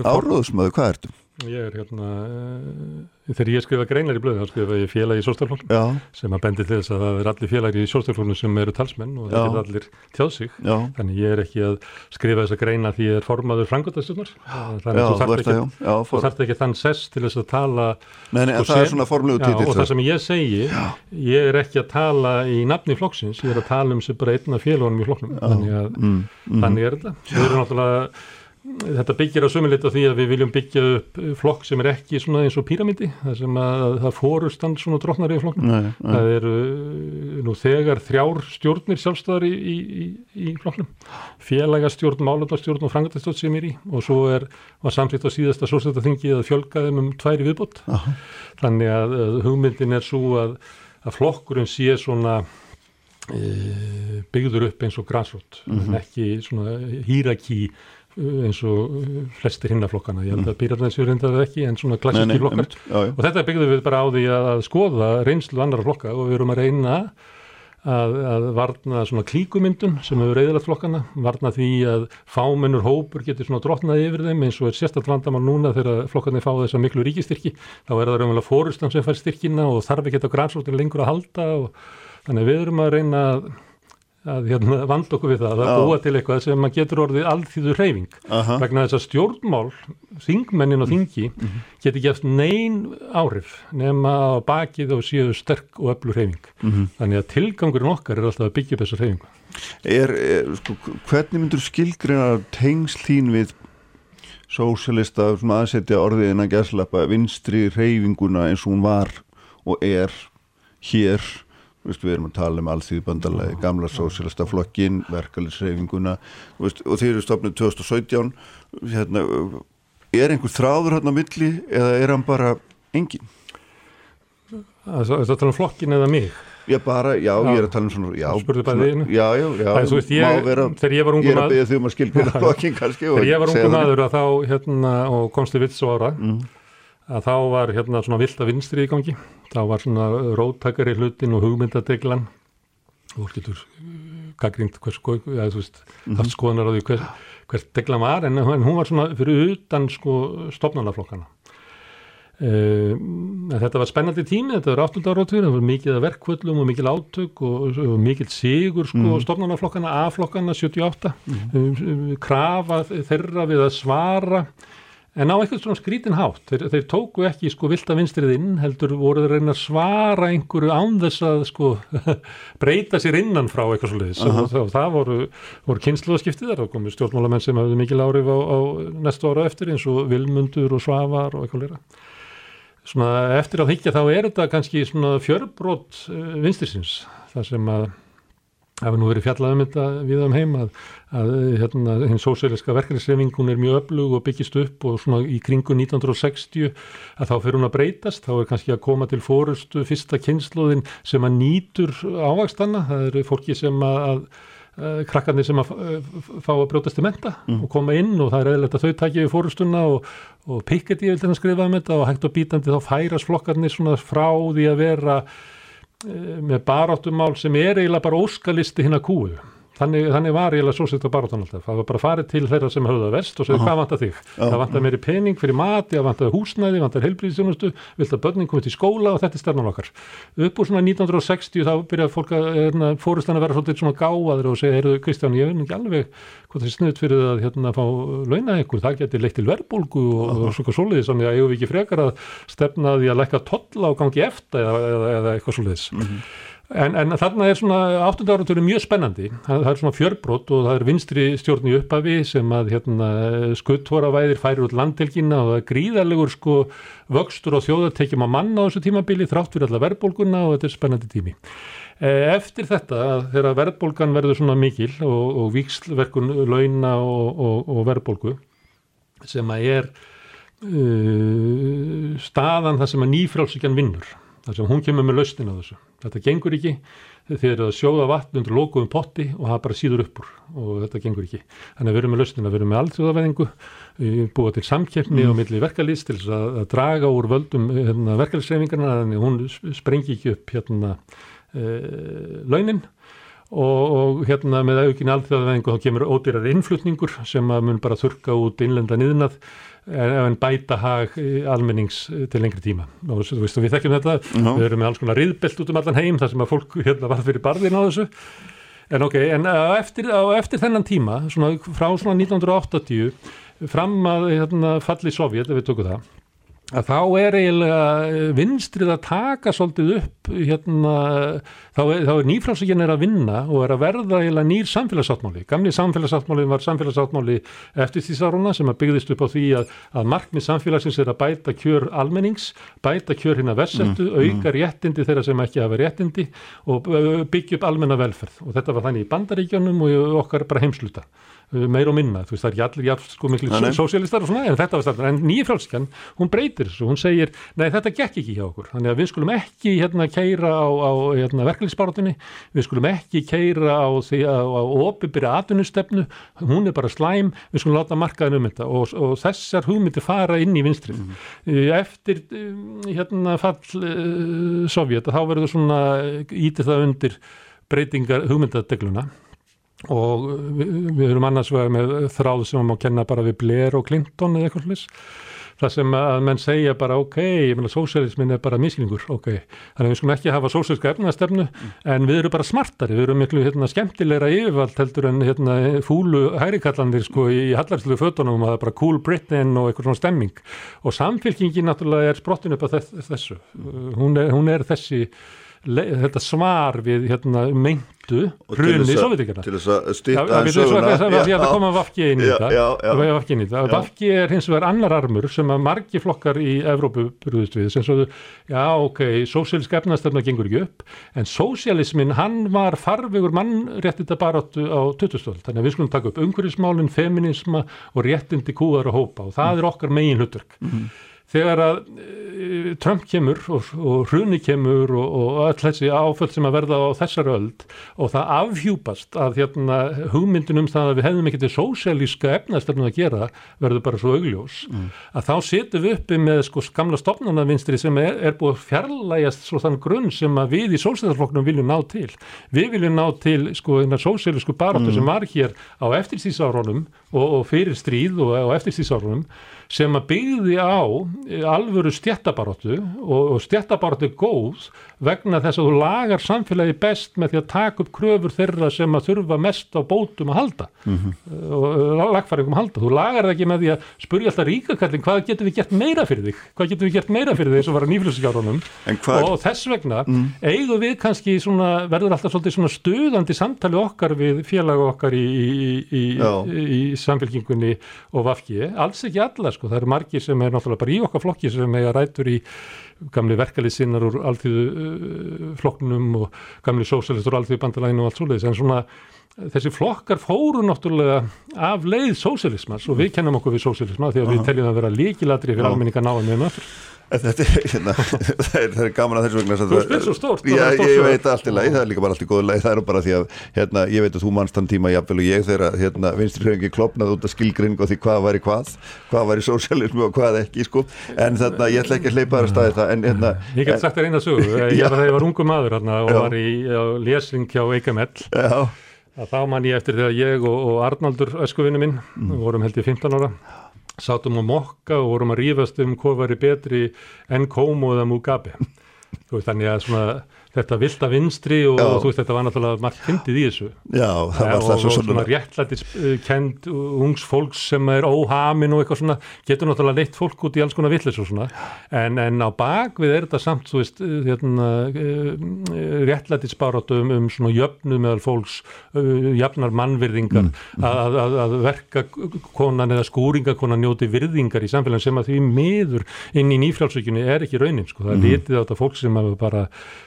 áróðsmaður, hvað ertu? Ég er hérna, uh, þegar ég skrifa greinar í blöðu, þá skrifa ég félag í sóstaflokknum Já, sem að bendi til þess að það er allir félagir í sóstaflokknum sem eru talsmenn og það Já. getur allir tjáð sig. já, Þannig ég er ekki að skrifa þessa greina því ég er formaður frangotastjórnar. Þannig já, að þú já, já þú for, ekki þann sess til þess að tala Nei, nei, það er svona formlegu Já, titill og það sem ég segi, ég er ekki að tala í nafni flokksins, ég er að tala um sem bara einn af félagunum í flokknum. Þannig, að, mm, mm, þannig er þetta. Þetta byggir á sömulit á því að við viljum byggja upp flokk sem er ekki svona eins og píramindi, það sem að það fórustand svona drottnar í flokknum. Nei, nei, Það eru uh, nú þegar þrjár stjórnir sjálfstæðar í, í, í, flokknum. Félagastjórn, málefnastjórn og frangatastjórn sem er í og svo er, var samþýtt á síðasta sóstættaþingi að fjölga þeim um tværi viðbót. Aha. Þannig að, að hugmyndin er svo að, að flokkurinn sé svona e, byggður upp eins og grassrót, en ekki svona hýraki eins og eh, flestir hinnaflokkana. Ég held að Píratnæs séu reyndað ekki, en svona nei, klassíski nei, flokkar. einmitt, já, já. Og þetta byggðum við bara á því að, að skoða reynslu annara flokka og við erum að reyna að, að varna svona klíkumyndun sem hefur reyðilegt flokkana, varna því að fámennur hópur getur svona drottnað yfir þeim eins og er sérstaklega vandamál núna þegar flokkarnir fá þessa miklu ríkistyrki, þá er það raunverulega fórustan sem fær styrkina og þarf ekki að grænsóttin lengur að halda og þannig að við erum að reyna að, að hérna, vanda okkur við það, að Já. búa til eitthvað sem að getur orðið alþýðu reyfing Aha. vegna þess að stjórnmál þingmennin og þingi Mhm. geti gert neyn áhrif nema á bakið og séu sterk og öflur reyfing. Mhm. Þannig að tilgangurinn okkar er alltaf að byggja upp þessa reyfingu. er, er, sko, hvernig myndur skilgreina tengsl þín við sósialista svona aðsetja orðið innan gæslappa vinstri reyfinguna eins og hún var og er hér við erum að tala um allþýði bandalagi gamla sósialista flokkin, verkalisreifinguna veist, og þeir eru stofnið 2017 hérna, er einhver þráður hérna á milli eða er hann bara engin? Það er að tala um flokkin eða mig. Já, bara, já, Já. ég er að tala um svona, já, svona, já, já, já, þú veist, má ég, vera, þegar ég er að beða því um að skilgreina flokkin kannski þegar ég var ungu maður að þá hérna, og komst til vits og ára, Mm. Að þá var hérna svona vilt að vinstri í gangi. Þá var svona róttakari hlutin og hugmyndadeglan og getur gaggrínt hvers, sko, eða, þú veist, Mhm. haft skoðanar á því hvers, hvers deglan var en, hún var svona fyrir utan sko stopnarnaflokkana Uh, þetta var spennandi tími, þetta var 8. áratur það var mikið að verkvöllum og mikið átök og, og mikið sigur sko mm. stofnarnaflokkana, A-flokkana 78 mm. uh, krafa þeirra við að svara en á eitthvað svona skrítin hátt þeir, þeir tóku ekki sko vilt að vinstrið inn heldur voru þeir reyna að svara einhverju án þess að sko breyta sér innan frá eitthvað svolítið uh -huh. og það voru, voru kynsluðaskiptið þar, þá komu stjórnmálamenn sem hafði mikil árif á, á næstu ára eftir eins og Vilmundur og Svavar og eitthvað lera svona eftir að higgja þá er þetta kannski svona fjörbrót uh, vinstirsins þar sem að hafa nú verið fjallað um þetta við um heim að, að hérna, hinn sósæliska verkefnisrefingun er mjög öflug og byggist upp og svona í kringu 1960 að þá fyrir hún að breytast, þá er kannski að koma til fórustu fyrsta kynnslóðin sem að nýtur ávagstanna, það eru fólki sem að, að krakkarnir sem að fá að brjótast til menta mm. og koma inn og það er eðlert að þau takja við fórustuna og, og Piketty vil þennan skrifa um þetta og hægt og bítandi þá færas flokkarnir svona frá því að vera með baráttumál sem er eiginlega bara óskalisti hinn að kúu Þannig, þannig var ég alveg svo sett á baróttan alltaf. Það var bara farið til þeirra sem höfðu það verst og segja hvað vantar þig? Já. Það vantar meiri pening fyrir mati, það vantar húsnæði, vantar helbriðstjónustu, vilt að börnin komið til skóla og þetta er stærnan okkar. Upp úr svona 1960 þá byrjaði fólk að hérna, fórustan að vera svolítið svona gáðaður og segja, heyrðu Kristján, ég veit ekki alveg hvað það er snuðt fyrir að hérna fá launa ykkur, það getur leitt til verðbólgu og, og svona svolítið, þannig að ég hef ekki frekar að stefna því að lækka tolla og gangi eftir eða, eða, eða eitthvað svolítið. Mm -hmm. En, en þarna er svona 8. áratöru mjög spennandi, það, það er svona fjörbrót og það er vinstri stjórn í upphafi sem að hérna, skuttvoravæðir færir út landhelgina og það er gríðarlegur sko vöxtur og þjóðartekjum að manna á þessu tímabili þrátt fyrir alla verðbólguna og þetta er spennandi tími. E, eftir þetta þegar verðbólgan verður svona mikil og, og vikslverkun launa og, og, og verðbólgu sem að er uh, staðan það sem að nýfrálsíkjan vinnur þar sem hún kemur með lausnin á þessu. Þetta gengur ekki þegar það sjóða vatn undir lokuðum potti og það bara síður upp úr og þetta gengur ekki. Þannig að við erum með lausnin að við erum með alltjóðaveðingu, búa til samkeppni mm. og milli verkalýst til þess að, að draga úr völdum hérna, verkalýsreifingarna þannig að hún sprengi ekki upp hérna e, launin og, og hérna með aukin alltjóðaveðingu þá kemur ódýrar innflutningur sem að mun bara þurka út innlenda niðnað en bæta hag almennings til lengri tíma og þú veist, við þekkjum þetta no. við erum með alls konar riðbelt út um allan heim þar sem að fólk hérna var fyrir barðin á þessu en ok, en á eftir, á eftir þennan tíma, svona frá svona 1980 fram að hérna, falli Sovjet, ef við tökum það að þá er eiginlega eh, vinstrið að taka svolítið upp hérna, þá er, er nýfrálsíkinn er að vinna og er að verða eiginlega nýr samfélagsáttmáli. Gamli samfélagsáttmáli var samfélagsáttmáli eftir því sáruna sem að byggðist upp á því að, að markmið samfélagsins er að bæta kjör almennings, bæta kjör hinn að versettu, mm, auka mm. réttindi þeirra sem ekki hafa réttindi og byggja upp almenna velferð og þetta var þannig í bandaríkjónum og okkar bara heimsluta. Uh, meir og minna, þú veist það er allir jafn, sko miklu sósialistar og svona en þetta var starfn, en nýjafrálskjan, hún breytir þessu, hún segir, nei þetta gekk ekki hjá okkur. Þannig að við skulum ekki hérna keira á, á hérna, verkefliðsbáratunni við skulum ekki keira á því að opibyrja atvinnustefnu. Hún er bara slæm, við skulum láta markaðin um þetta. Og, og þessar hugmyndir fara inn í vinstrið. Mm -hmm. Eftir um, hérna fall uh, Sovjet, þá verður svona ítið það undir breytingar hugmyndadegluna og við, við erum annars vega með þráð sem maður kenna bara við Blair og Clinton eða eitthvað slús það sem að menn segja bara ok, ég meina sósialismin er bara misklingur, ok, þannig að við skulum ekki hafa sósialiska efnastefnu mm. en við erum bara smartari, við erum miklu hérna, skemmtilegra yfirvald heldur en hérna, fúlu hærikallandir sko í hallarslu fötunum að það er bara cool Britain og eitthvað svona stemming. Og samfélkingin náttúrulega er sprottin upp að þessu, hún er, hún er þessi þetta svar við hérna, meintu hrunni sovjetíkjana til þess að stýta en söguna. það koma vafki inn í þetta. vafki er hins vegar annar armur sem að margi flokkar í Evrópu brúðist við sem svo, já ok, sósíalisk efnastöfna gengur ekki upp en sósíalismin hann var farvegur mannréttita baráttu á 2000 þannig að við skulum taka upp umhverfismálinn, feminisma og réttindi kúðar og hópa og það er okkar megin hlutverk. Mm -hmm þegar að e, Trump kemur og, og Hruni kemur og, og öll þessi áföll sem að verða á þessar öld og það afhjúpast að hérna, hugmyndin um það að við hefðum ekki til sósélíska efnastöfnum að gera verður bara svo augljós mm. að þá setjum við uppi með sko gamla stopnarnavinstri sem er, er búið fjarlægast svo þann grunn sem að við í sósélísflokknum viljum ná til. Við viljum ná til sko einnar sósélísku baróttu mm. sem var hér á eftirstísárunum og, og fyrir stríð og, og eftirstísárunum sem að byggði á alvöru stjættabaróttu og, stjættabaróttu góð vegna þess að þú lagar samfélagi best með því að taka upp kröfur þeirra sem að þurfa mest á bótum að halda mm -hmm. og lagfæringum að halda. Þú lagar það ekki með því að spurja alltaf ríkakallin hvað getur við gert meira fyrir þig? Hvað getur við gert meira fyrir þig og var að nýflösskjárunum? Og þess vegna mm. eigum við kannski svona, verður alltaf svona stuðandi samtali okkar við félag okkar í, í, í, í samfélkingunni og vafki. Alls ekki alla sko. Það eru margi sem er náttúrulega bara í okkar flokki sem eiga rætur í gamli verkalið sinnar úr alþjóðu flokknum og gamli sósalistur úr alþjóðu bandalæginu og allt svoleiðis en svona þessi flokkar fóru náttúrulega af leið sósilismas og við kennum okkur við sósilisma því að uh -huh. við teljum að vera líkilatri fyrir almenninga náðum með öllur. Þetta er, hérna, það, er, það er gaman að þessu vegna Þú spyrir svo stórt Já, ég, ég veit allt í lagi, það er líka bara allt í góðu lagi það er bara því að, hérna, ég veit að þú mannst þann tíma jafnvel og ég þegar, hérna, vinstri hrefingi klopnaði út af skilgring og því hvað var í hvað hvað var í sósialismu og hvað ekki, sko. En þarna, ég ætla ekki að hleypa þar að staði það en, hérna Ég get sagt þér eina sög ég var þegar ég var ungu maður, og var í lesing hjá Eikamell þá man ég eftir þegar ég og, og Arnaldur, öskuvinnu minn, mm. vorum held ég 15 ára sátum á mokka og vorum að rífast um hvað var betri enn Komo eða Mugabe þannig að svona þetta vilt að vinstri og, og þú veist þetta var náttúrulega margt fyndið í þessu. Já, það var það svo svona réttlættis kend ungs fólks sem er óhamin og eitthvað svona getur náttúrulega leitt fólk út í alls konar vittlis og svona. En, en á bakvið er þetta samt þú veist hérna, eh, réttlættisbarátum um svona jöfnu meðal fólks jöfnar mannvirðingar. Mm, mm. Að, að, að verka konan eða skúringakonan njóti virðingar í samfélagin sem að því miður inn í nýfrálsvíkjunni er ekki raunin sko, það mm. litið á þetta fólk sem að bara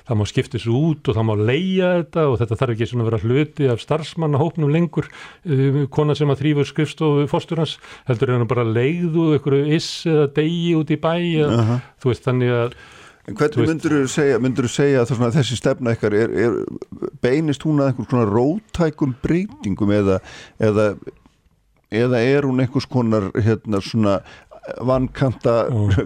það má skiptis út og það má leia þetta og þetta þarf ekki svona að vera hluti af starfsmannahópnum lengur um, kona sem að þrýfur skrifstofu fórsturans heldur en bara leiðu einhverju is eða degi út í bæ eða, uh -huh. þú veist þannig að En hvernig myndur þú segja, segja að þessi stefna ykkar er, er beinist hún að einhvers konar rótækum breytingum eða, eða, eða er hún einhvers konar hérna svona vannkanta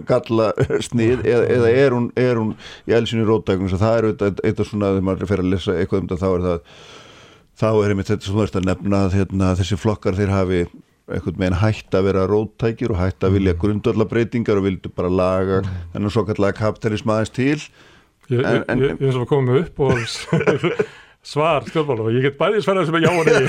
galla snið eða, eða er hún, er hún í elsinu rótækunum það er eitthvað svona þegar maður fer að lesa eitthvað um þetta þá er það þá er einmitt þetta sem þú ert að nefna hérna, þessi flokkar þeir hafi eitthvað með einn hætt að vera rótækir og hætt að vilja mm. grundvallabreitingar og vildu bara laga mm. þennan svo kallega kapitalism aðeins til Ég er svo að koma upp og svar stjórnmálum og ég get bæðið svarað sem er já og nei.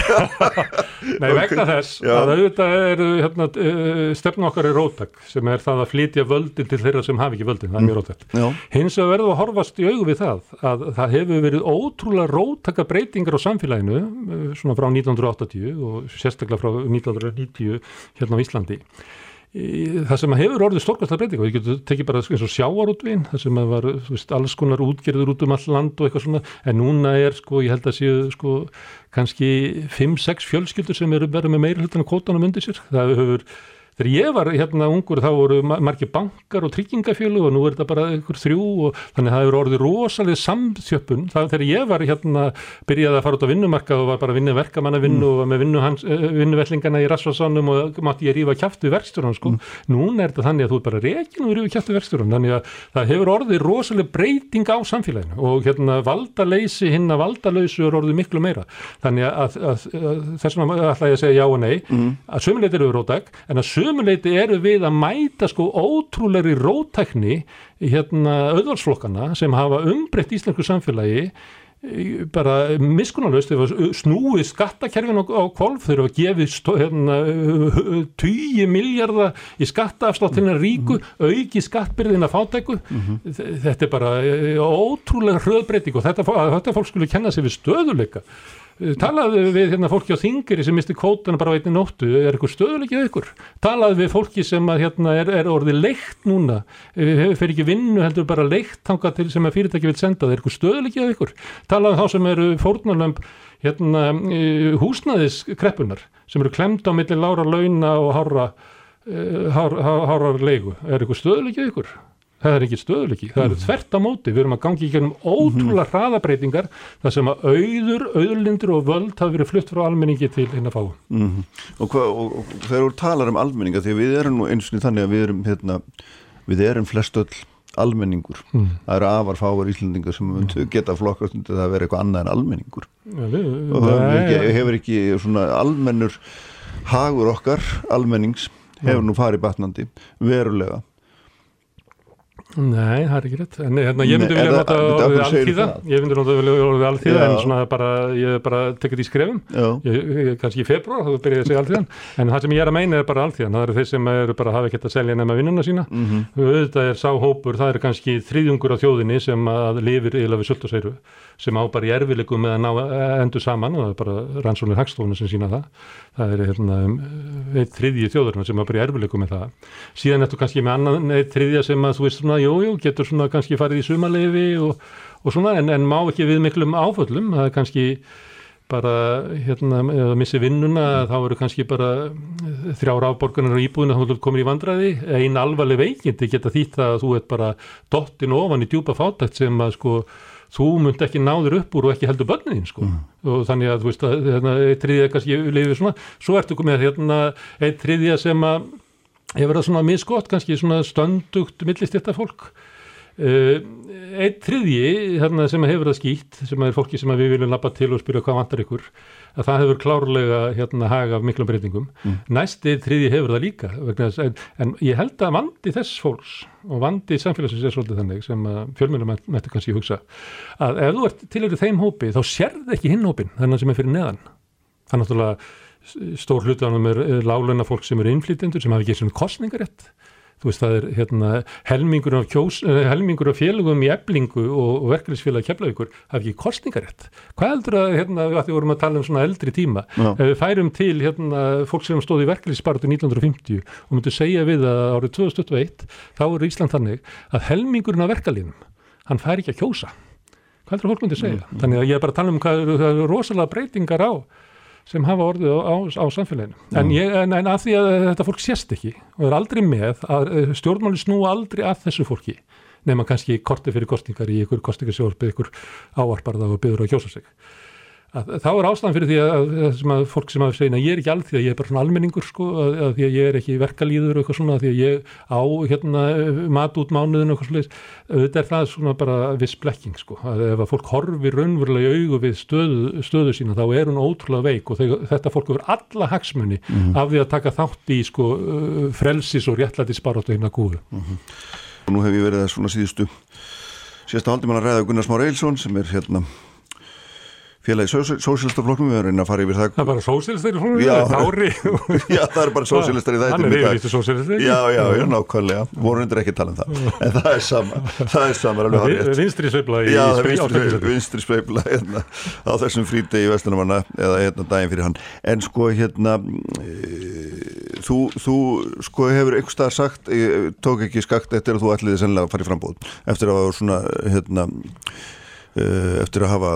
Nei, vegna þess já. að auðvitað er hérna, eh, stefn okkar er róttak sem er það að flytja völdin til þeirra sem hafi ekki völdin, það er mjög róttækt. Hins vegar verður að horfast í augu við það að það hefur verið ótrúlega róttaka breytingar á samfélaginu eh, svona frá 1980 og sérstaklega frá 1990 hérna á Íslandi það sem hefur orðið stórkvæmsta breyting og ég getur tekið bara eins og sjáarútvinn það sem var veist, alls konar útgerður út um all land og eitthvað svona en núna er sko ég held að séu sko kannski 5-6 fjölskyldur sem eru verið með meira hlutan á kótanum undir sér. Það hefur Þegar ég var hérna ungur þá voru margir bankar og tryggingafjölu og nú er þetta bara einhver þrjú og þannig að það hefur orðið rosalega samþjöppun. Það þegar ég var hérna byrjaði að fara út á vinnumarkað og var bara að vinna verkamannavinnu mm. og var með vinnu hans, eh, í Rassvarssonum og mátti ég rífa kæft við verkstjórun sko. Mm. Núna er þetta þannig að þú er bara reygin og rífa kæft við verkstjórun. Þannig að það hefur orðið rosalega breyting á samfélaginu og hérna valdaleysi hinn að valdalöysu er orðið miklu meira. Þannig að, að, að þess að að eru að sömuleiti eru við að mæta sko ótrúleiri rótækni hérna auðvarsflokkana sem hafa umbreytt íslensku samfélagi bara miskunnulegst snúið skattakerfin á, á kvolf þegar það gefið hérna, 20 miljardar í skattaafsláttina ríku, mm -hmm. auki skattbyrðina fátæku mm -hmm. þetta er bara e, ótrúlega hröðbreyting og þetta, þetta fólk skulle kenna sig við stöðuleika talaðu við hérna, fólki á þingri sem misti kvótana bara á einni nóttu, er eitthvað stöðuleikið ykkur? Talaðu við fólki sem að, hérna, er, er orðið leikt núna, fyrir ekki vinnu heldur bara leikt tanga til sem að fyrirtæki vil senda, er eitthvað stöðuleikið ykkur? Talaðu þá sem eru fórnarlömp hérna, húsnæðiskreppunar sem eru klemt á milli lára launa og hára, hára, hára leigu, er eitthvað stöðuleikið ykkur? Það er ekki stöðuleiki, það er mm. þvert á móti við erum að gangi í gennum ótrúlega mm. hraðabreitingar þar sem að auður, auðlindur og völd hafi verið flutt frá almenningi til hinn að fá mm. og, hva, og, og þegar þú talar um almenninga því við erum nú eins og þannig að við erum hérna, við erum flest öll almenningur, mm. það eru afar fáar íslendingar sem mm. geta flokkast undir það að vera eitthvað annað en almenningur ja, við, og það hefur ekki, hefur ekki svona almennur hagur okkar almennings hefur nú farið batnandi verulega Nei, það er ekki rétt. En hérna, ég myndi vilja nota orðið alþýða. ég myndi nota orðið alþýða en svona bara, ég bara tekið í skrefum. Ég, ég, kannski í februar, þá byrjaði ég að segja alþýðan. En það sem ég er að meina er bara alþýðan. Það eru þeir sem eru bara að hafa ekkert að selja nema vinnuna sína. Mhm. auðvitað er sá hópur, það er kannski þriðjungur á þjóðinni sem að lifir yfirlega við sult og seiru sem á bara í erfileikum með að ná eh, endur saman og það er bara rannsóknir hagstofuna sem sína það. Það er hérna um, eitt þriðji þjóðurinn sem er bara í erfileikum með það. Síðan ertu kannski með annan eitt þriðja sem að þú veist svona, jú, jú, getur svona kannski farið í sumaleifi og, og svona en, en má ekki við miklum áföllum. Það er kannski bara hérna, eða missi vinnuna þá eru kannski bara eh, þrjár afborgunar á íbúðinu þá þú komin í vandræði. Ein alvarleg veikindi geta þýtt að þú ert bara dottin ofan í djúpa fátækt sem að sko þú munt ekki náður upp úr og ekki heldur börnin sko. og þannig að þú veist að hérna, eitt þriðja kannski lifið svona. Svo ertu komið hérna eitt þriðja sem að hefur það svona misgott kannski svona stöndugt millistyrta fólk Uh, einn þriðji hérna, sem hefur það skýtt sem er fólki sem við viljum lappa til og spyrja hvað vantar ykkur að það hefur klárlega hérna, haga miklum breytingum. Næsti þriðji hefur það líka þess, en, en ég held að vandi þess fólks og vandi samfélagsins er svolítið þannig sem fjölmjölum mættu kannski hugsa að ef þú ert til yfir þeim hópi þá sérð ekki hinn hópin þannig sem er fyrir neðan. Það er náttúrulega stór hlutanum er, er láluna fólk sem eru innflytjendur sem hafi ekki svona kostningarétt þú veist það er hérna, helmingur, af kjós, eh, helmingur af félagum í eblingu og, og verkefnisfélag keflaugur hafi ekki kostningarétt hvað heldur að, hérna, að því vorum að tala um svona eldri tíma Já. ef við færum til hérna, fólk sem stóði í verkefnisbaratu 1950 og myndu segja við að árið 2021 þá er Ísland þannig að helmingurinn af verkalínum hann fær ekki að kjósa. Hvað heldur að fólk myndi segja? Þannig að ég er bara að tala um hvað eru- eru rosalega breytingar á sem hafa orðið á, á, á samfélaginu. En, ég, en, en að því að þetta fólk sést ekki og er aldrei með að eh, stjórnmáli snúa aldrei að þessu fólki nema kannski korti fyrir kostningar í ykkur kostningarsjórn ykkur áarparða og byður að kjósa sig. Að, þá er ástæðan fyrir því að, að, sem að fólk sem að segja að ég er ekki alþýða, ég er bara svona almenningur sko, að, að því að ég er ekki verkalýður og eitthvað svona, að því að ég á hérna, mat út mánuðin og eitthvað svolítið, auðvitað er það svona bara viss blekking sko, að ef að fólk horfir raunverulega í augu við stöðu, stöðu sína þá er hún ótrúlega veik og þegar, þetta fólk hefur alla hagsmunni af því að taka þátt í sko uh, frelsis og réttlæti sparóttu hérna gúðu. og nú hef ég verið að svona síðustu síðasta haldi mann að ræða Gunnar Már Eilsson sem er hérna félagi sósílistaflokknum, við erum reyna að fara yfir það Það er bara sósílistar í svona, Já. Kári. Já, það er bara sósílistar í Hann þættinum er í dag. yfirlýstu sósílistar. Já, já, já, nákvæmlega, voru undir ekki að tala um það en það er sama, það er sama alveg hárrétt. Vinstri sveifla í Já, það er vinstri, speifla hérna, á þessum frítegi vestunumanna eða hérna daginn fyrir hann en sko hérna e, þú, þú sko hefur einhver stað sagt, ég tók ekki skakt eftir að þú ætliði sennilega að fara í frambóð eftir að hafa svona hérna eftir að hafa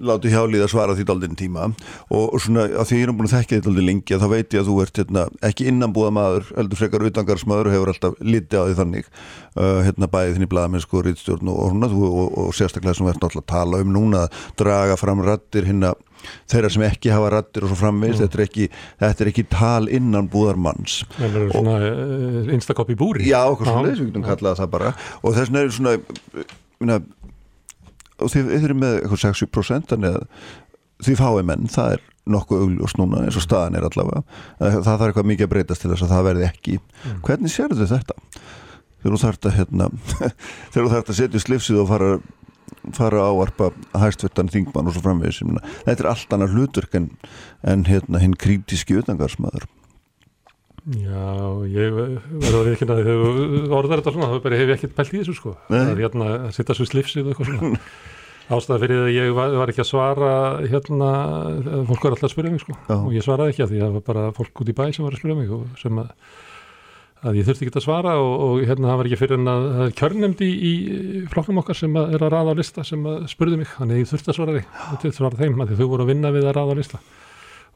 látið hjálið að svara því daldinn tíma. Og, svona að því ég er búin að þekka þetta daldið lengi að þá veit ég að þú ert hérna, ekki innanbúða maður, heldur frekar utangarsmaður og hefur alltaf litið á því þannig. Uh, hérna bæðið þinn í blaðamennsku og rítstjórn og, og, og, og, og sérstaklega sem við ert náttúrulega að tala um núna að draga fram rattir hérna þeirra sem ekki hafa rattir og svo framvegist þetta, er ekki, þetta er ekki tal innan búðarmanns Það er svona uh, instakopp í búri. Já, okkur svona leys, við getum kallað það bara. Og þess vegna er svona og þið, eru með eitthvað 60% þannig að því fái menn, það er nokkuð augljós núna eins og staðan er allavega. Það, það þarf eitthvað mikið að breytast til þess að það verði ekki. Hvernig sérðu þetta? þegar þú þarft að hérna, þegar þú þarft að setja slifsið og fara fara að áarpa hæstvettan þingmann og svo framvegis þetta er allt annar hlutverk en, en hérna hinn krítiski utangarsmaður Já, ég verður að því þegar þú orðar þetta svona, þá bara hef ég ekkert pælt í þessu sko. Það er hérna að sitta svo slifsið og eitthvað svona. Ástæða fyrir því að ég var, var ekki að svara hérna, fólk var alltaf að spyrja mig sko Já. og ég svaraði ekki að því að það var bara fólk út í bæ sem var að spyrja mig og sem að, að ég þurfti ekki að svara og, og hérna það var ekki fyrir en að það er kjörnemdi í, í flokknum okkar sem að er að raða á lista sem að spurði mig, þannig að ég þurfti að svara því til að svara þeim, að þau voru að vinna við að raða á lista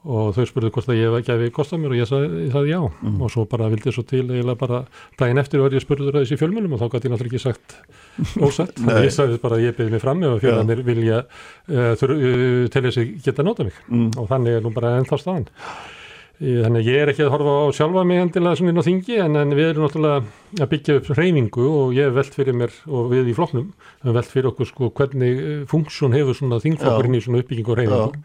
og þau spurðu hvort að ég gefi kost á mér og ég sagði, ég sagði já. Og svo bara vildi svo til eiginlega bara daginn eftir var ég spurður að þessi fjölmjölum og þá gæti ég náttúrulega ekki sagt ósett og ég sagði bara að ég beði mig fram ef að fjölmjölnir vilja uh, þur, uh, til þessi geta nota mig. Mm. og þannig er nú bara ennþá staðan. Ég- Þannig að ég er ekki að horfa á sjálfa mig endilega svona inn á þingi en, en við erum náttúrulega að byggja upp reyningu og ég hef velt fyrir mér og við í flokknum hef velt fyrir okkur sko hvernig funksjón hefur svona þingflokkurinn í svona uppbyggingu og reyningu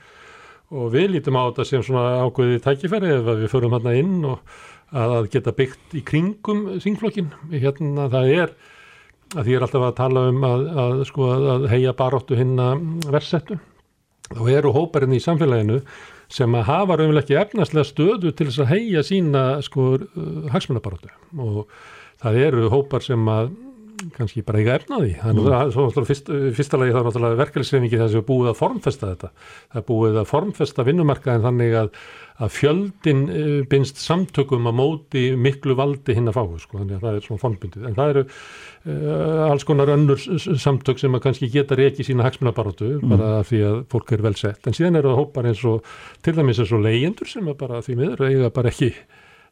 og við lítum á þetta sem svona ákveði tækifæri ef við förum hérna inn og að geta byggt í kringum þingflokkin. Hérna það er að því er alltaf að tala um að, að, sko, að heia baróttu hinna versettu. Þá eru hóparinn í samfélaginu sem að hafa raunvel ekki efnaslega stöðu til þess að heia sína sko hagsmunabaróttu og það eru hópar sem að kannski bara eiga efnaði þannig mm. að svo, fyrst, fyrsta lagi þá náttúrulega verkefliðsreiningi þess að búið að formfesta þetta. Það búið að formfesta vinnumarkaðin þannig að, að fjöldin uh, binst samtökum að móti miklu valdi hinn að fá sko, þannig að það er svona formbundið. En það eru uh, alls konar önnur samtök sem að kannski geta reiki sína hagsmunabarótu mm. bara því að fólk er vel sett. En síðan eru það hópar eins og til dæmis eins og leyendur sem að bara því miður eiga bara ekki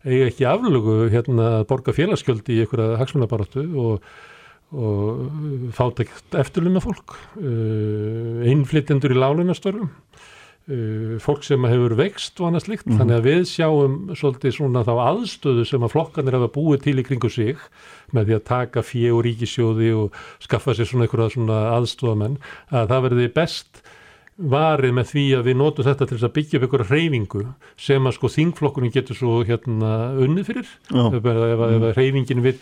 eiga ekki aflugu hérna að borga félagsskjöldi í einhverja hagsmunabarótu og og fátækt eftirluna fólk uh, innflytjendur í lálunastörfum uh, fólk sem hefur vext og annað slikt, mm -hmm. þannig að við sjáum svolítið svona þá aðstöðu sem að flokkanir hafa búið til í kringu sig með því að taka fjö og ríkisjóði og skaffa sér svona einhverja svona aðstöðamenn að það verði best varið með því að við notum þetta til þess að byggja upp einhverja reyfingu sem að sko þingflokkurinn getur svo hérna unnið fyrir. Ef, ef, ef reyfingin vill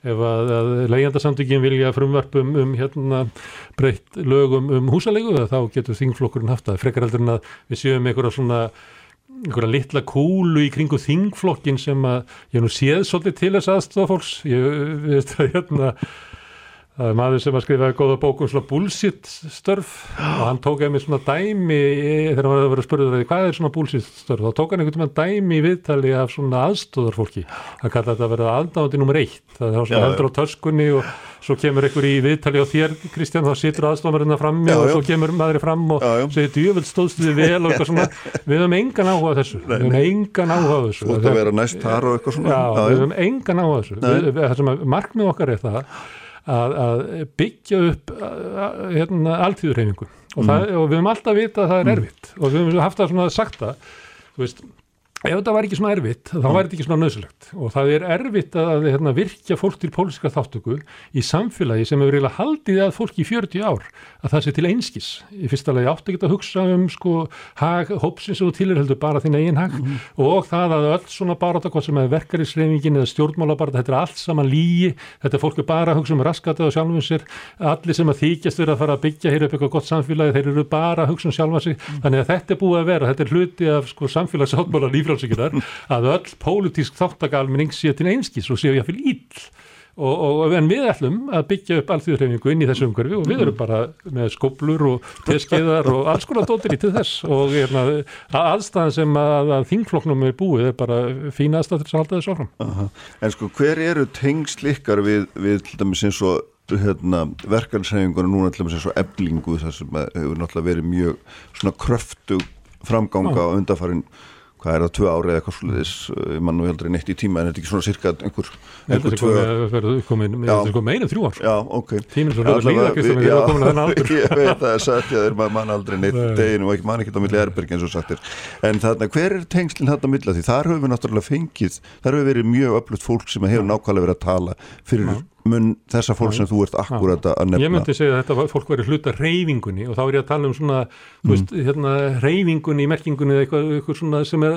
ef að, að leigjandarsamtökin vilja frumvarpum um hérna breytt lögum um húsalegu þá getur þingflokkurinn haft það. Frekar heldur en að við séum einhverja svona einhverja litla kúlu í kringu þingflokkin sem að ég nú séð svolítið til þess aðstofa fólks ég veist að hérna það er maður sem að skrifa góða bókum svona bullshit störf. Og hann tók einmitt svona dæmi þegar hann var að vera að spurða hvað er svona bullshit störf? Þá tók hann einhvern veginn dæmi í viðtali af svona aðstóðarfólki hann kallaði þetta að vera aðdáðandi nummer eitt. Það er svona heldur á töskunni og svo kemur einhver í viðtali á þér Kristján þá situr aðstofamörðina frammi og svo kemur maðurinn fram og já, já. segir djúvöld stóðst þið vel og eitthvað svona. Við höfum engan áhuga þessu. Við höfum engan áhuga þessu. Þú ætti að vera næst þar og eitthvað svona. Já, við höfum engan áhuga þessu. Það sem markmið okkar er það að, að byggja upp hérna, alltíðurhefingu og, mm. og við höfum alltaf vita að það er mm. erfitt og við höfum haft það svona sagt það þú veist ef þetta var ekki svona erfitt, þá var þetta ekki svona nöðsulegt og það er erfitt að hérna, virkja fólk til póliska þáttöku í samfélagi sem hefur eiginlega haldið að fólk í 40 ár að það sé til einskis. Í fyrsta lagi átti ekki að hugsa um sko hag, hópsins og tilirheldur bara þín eigin hag. Mm. Og það að öll svona baráta hvað sem er verkarísreifingin eða stjórnmálabarta, þetta er allt saman lígi þetta er fólku bara að hugsa um raskatið og sjálfum sér, allir sem að þykjast verið að fara að byggja hér upp eitthvað gott samfélagi, bara að að að að öll pólitísk þáttakalmenning sé til einskís og séu jáfnvel íll og, og en við ætlum að byggja upp alþjóðreifingu inn í þessu umhverfi og við erum bara með skoblur og teskeiðar og alls konar dóttir í til þess og erna, aðstæðan sem að, að þingfloknum er búið er bara fína aðstæð til að halda þessu áfram. Aha. En sko hver eru tengslikkar við, við til dæmis eins og hérna, verkansreifingunum núna til dæmis eins og eblingu það sem hefur náttúrulega verið mjög svona kröftu framganga á undarfarin hvað er það, tvö ári eða eitthvað sluðis mann og heldur neitt í tíma en þetta er ekki svona cirka einhver, einhver tvö Þetta er komið meina þrjú ár? Já, ok. Tíminn svo náður líða, Kristján, við erum komin að þennan aldur. Ég veit það er sagt, já, þeir mann aldrei neitt deginu og ekki mann ekkert á milli erberg eins og sagtir en þarna, hver er tengslinn þarna milli? Því þar höfum við náttúrulega fengið þar höfum við verið mjög öflugt fólk sem hefur nákvæmlega verið að tala fyrir mun þessa fólk sem þú ert akkurat að nefna Ég myndi segja að þetta fólk verið hluta reyfingunni og þá er ég að tala um svona mm. veist, hérna, reyfingunni í merkingunni eða eitthvað, eitthvað svona sem er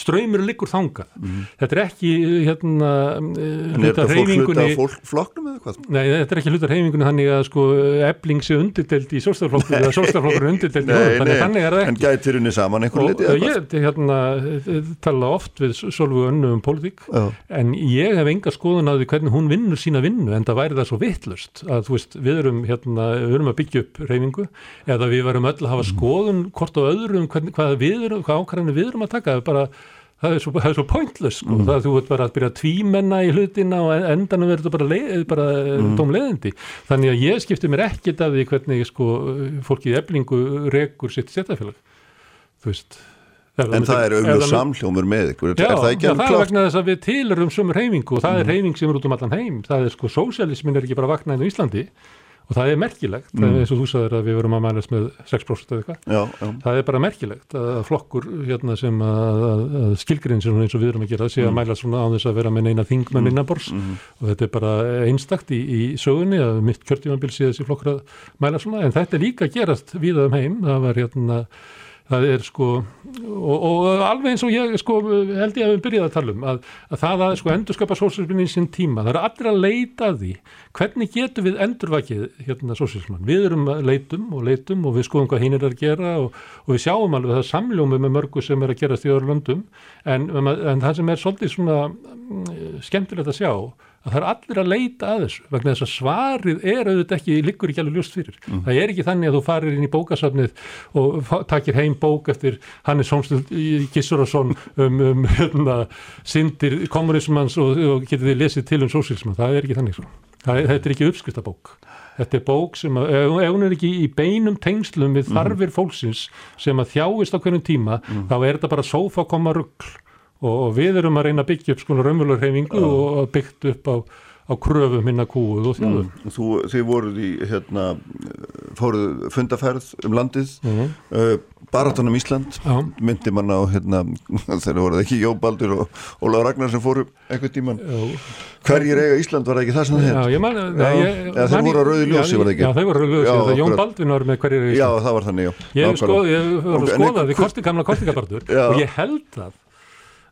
ströymur liggur þanga mm. þetta er ekki hérna, En er þetta fólk hluta fólk, flokknum eða hvað? Nei, þetta er ekki hluta reyfingunni þannig að sko ebling sé undirtelt í sólstaflokkur eða sólstaflokkur er undirtelt í hóð þannig, er það ekki En gætir henni saman einhver liti? Ég vinnu en það væri það svo vittlust að þú veist við erum, hérna, við erum að byggja upp reyningu eða við verum öll að hafa mm. skoðun hvort og öðrum hvern, hvað, við erum, hvað ákvæðinu við erum að taka bara, það er svo, það er svo pointless sko. mm. það er þú veit bara að byrja að tvímenna í hlutina og endanum verður þetta bara, leið, bara mm. tómleðindi þannig að ég skipti mér ekkit af því hvernig sko, fólkið eblingu rekur sitt setjafélag þú veist En það er auðvitað samhljómur með ykkur, já, er það ekki alveg klart? Já, það er vegna þess að við tilurum sumur heimingu og það mm. er heiming sem er út um allan heim, það er sko, sósialismin er ekki bara vaknaðin í Íslandi og það er merkilegt, mm. það er eins og þú sagðir að við verum að mælast með 6% eða eitthvað, það er bara merkilegt að flokkur hérna, sem að, að skilgrinn sem eins og við erum að gera sé að mm. mælast svona á þess að vera með neina þingmenn innanbors mm. og þetta er bara einstakt í, í sögunni að mitt kjörtímanbíl sé þessi flokkur að mæla svona en þetta er líka gerast við um heim, það var hérna það er sko og, og alveg eins og ég sko held ég að við byrjaði að tala um að, að það að sko endurskapa sósísmin í sín tíma það er allir að leita að því. Hvernig getur við endurvakið hérna sósísman við erum að leitum og leitum og við skoðum hvað hinn er að gera og, og við sjáum alveg það samljómi með mörgu sem er að gerast í öðru löndum. En, en það sem er svolítið svona mm, skemmtilegt að sjá að það er allir að leita að þessu vegna þess að svarið er auðvitað ekki, liggur ekki alveg ljúst fyrir. Mm. Það er ekki þannig að þú farir inn í bókasafnið og takir heim bók eftir Hannes Holmstöld Gissurason um, um hérna, syndir kommunismans og, og getur þið lesið til um sósílisman. Það er ekki þannig svo. Það, þetta er ekki uppskriftabók. Þetta er bók sem að, ef hún er ekki í beinum tengslum við mhm. þarfir fólksins sem að þjáist á hvernig tíma, mm. þá er þetta bara sófa ruggl og við erum að reyna að byggja upp svona raunverulegur heimingu og byggt upp á, á kröfum minna kúuð og þjóðum. Mm. Þú, þið voruð í hérna, fóruð fundaferð um landið, mm uh, Baratunum Ísland, Já. myndi manna á hérna, þegar voruð ekki Jóbaldur og Ólaður Ragnar sem fóru einhvern tíman. Hverjir eiga Ísland var ekki það sem það eða þeir voru á rauði ljósi, var það ekki? Já, þeir voru á rauði ljósi, Jón Baldvin var með hverjir eiga Ísland. Já, það var þannig, já. Ég hef skoðað, ég kosti gamla kostningabartur og ég held það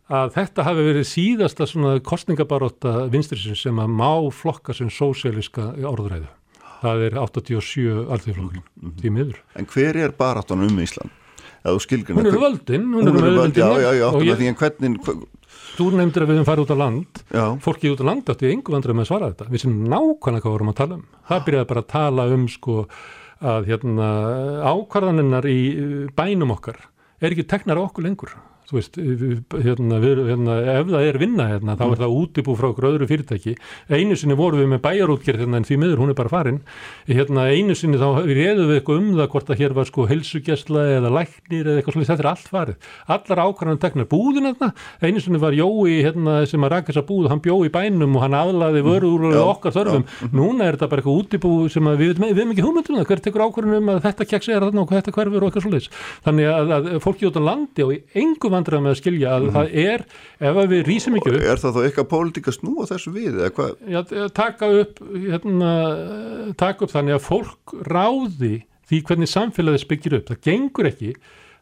að þetta hafi verið síðasta svona kostningabaróta vinstrisins sem að má flokka sem sóséliska orðræðu. Það er 87 alþjóðflokkin, mm -hmm. því miður. En hver er barátan um Ísland? Hún er völdin, hún er völdin. Já, já, já, því en hvernig... Þú nefndir að við höfum farið út á land, já. fólkið út á land átti yngu vandrið með að svara þetta. Við sem nákvæmlega hvað vorum að tala um. Það byrjaði bara að tala um sko að hérna ákvarðaninnar í bænum okkar er ekki teknar á okkur lengur þú veist, hérna, við, hérna, ef það er vinna hérna, þá er mm. það útibú frá okkur öðru fyrirtæki. Einu sinni vorum við með bæjarútgerð hérna, en því miður hún er bara farin. Hérna, einu sinni þá reyðum við eitthvað um það hvort að hér var sko helsugjastla eða læknir eða eitthvað slúið, þetta er allt farið. Allar ákvæmlega teknar búðin þarna, einu sinni var Jói hérna, sem að raka þessa búð, hann bjó í bænum og hann aðlaði vörður úr okkar þörfum. Já. Núna er þetta bara eitthvað útibú sem við veitum ekki húmundum það, hver tekur ákvæmlega um að þetta keks er þarna og þetta hverfur og eitthvað slúið. Þannig að, að á í vandræða með að skilja að mm -hmm. það er, ef við rýsum ekki upp Er það þá eitthvað pólitík að snúa þessu við? Já, taka upp hérna, taka upp þannig að fólk ráði því hvernig samfélagið spyggir upp, það gengur ekki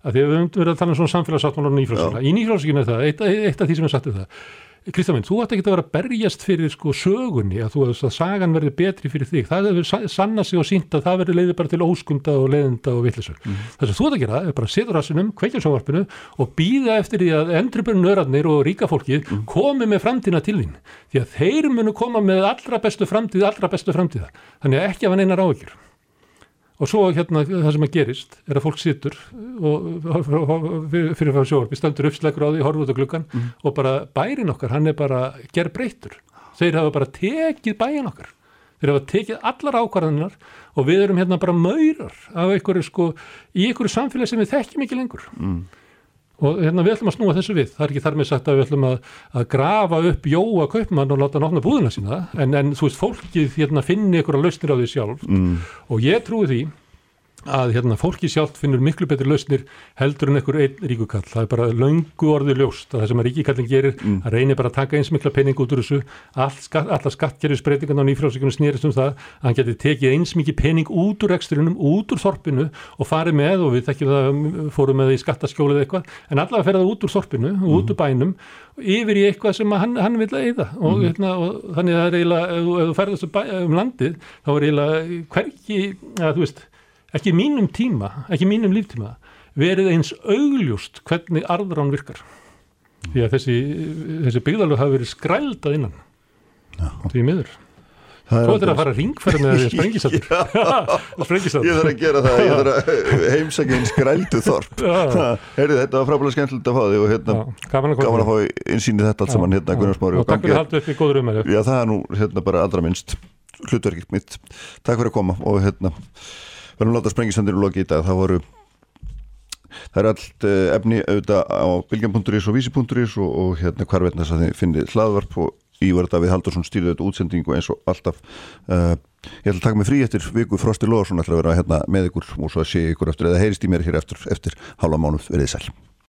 að því að við höfum verið að tala um svona samfélagsáttmála og nýfrálsvíkina, í nýfrálsvíkina er það eitt, eitt af því sem er satt um það Kristofinn, þú ætti ekki að vera að berjast fyrir sko sögunni, að þú veist að sagan verði betri fyrir þig, það hefur sanna sig og sínt að það verður leiði bara til óskunda og leiðinda og vittlisur. Mm. Það sem þú ætti að gera er bara að setja rassinum, kveikja sjónvarpinu og býða eftir því að endurburnu nörarnir og ríka fólkið mm. komi með framtíðina til þín, því að þeir munu koma með allra bestu framtíð, allra bestu framtíða, þannig að ekki af hann einar áökjur og svo hérna það sem að gerist er að fólk sittur og fyrir fara sjóarpi stöndur uppslegur á því, horfur út á glukkan mm. og bara bærin okkar, hann er bara gerð breytur, þeir hafa bara tekið bæin okkar, þeir hafa tekið allar ákvarðanar og við erum hérna bara maurar af einhverju sko í einhverju samfélagi sem við þekkjum ekki lengur. Mm og hérna við ætlum að snúa þessu við. Það er ekki þar með sagt að við ætlum að, að grafa upp jóa kaupmann og láta náttúrulega búðina sína. En, en þú veist fólkið hérna finni ykkur að lausnir á því sjálf mm. og ég trúi því að hérna, fólki sjálft finnur miklu betri lausnir heldur en einhver einn ríkukall það er bara laungu orði ljóst að það sem að ríkikallin gerir, mm. að reynir bara að taka eins mikla pening út úr þessu, all skatt, alla skattgerðisbreytingan á nýfrálsíkunum snýrist um það að hann geti tekið eins mikið pening út úr ekstrinum, út úr þorpinu og farið með og við þekkjum það fórum með það í skattaskjólið eitthvað, en allavega ferða út úr þorpinu, mm. út úr bænum yfir í eitthvað sem hann, hann vil eða og, mm. hérna, og þannig að það er eiginlega ef þú ferðast um landið þá er eiginlega hverki, að þú veist ekki mínum tíma, ekki mínum líftíma verið eins augljúst hvernig arðrán virkar. Því að þessi, þessi byggðalög hafi verið skrælda innan. Því miður. Þú ættir að fara að ringferða með því að sprengisatur. Sprengisatur Ég þarf að gera það, ég þarf að heimsækja einn skrældu þorp. Herri þetta var frábæðilega skemmtilegt að fá því og hérna gaman að fá einsýni þetta allt saman hérna Gunnarsmári og umæri Já það er nú hérna bara allra minnst hlutverkilt mitt. Takk fyrir að koma og hérna verðum að láta sprengisandir og loki í dag. Það voru það er allt eh, efni auðvitað á bilgjan.is og vísi.is og, og hérna hvar veitnast að þið finnir hlaðvarp og Ívar Davíð Haldursson stýrði auðvitað útsendingu eins og alltaf. Uh, ég ætla að taka mig frí eftir viku. Frosti Lóðarsson ætla að vera hérna með ykkur og svo að sé ykkur eftir eða heyrist í mér hér eftir, eftir halva mánuð. Verið sæl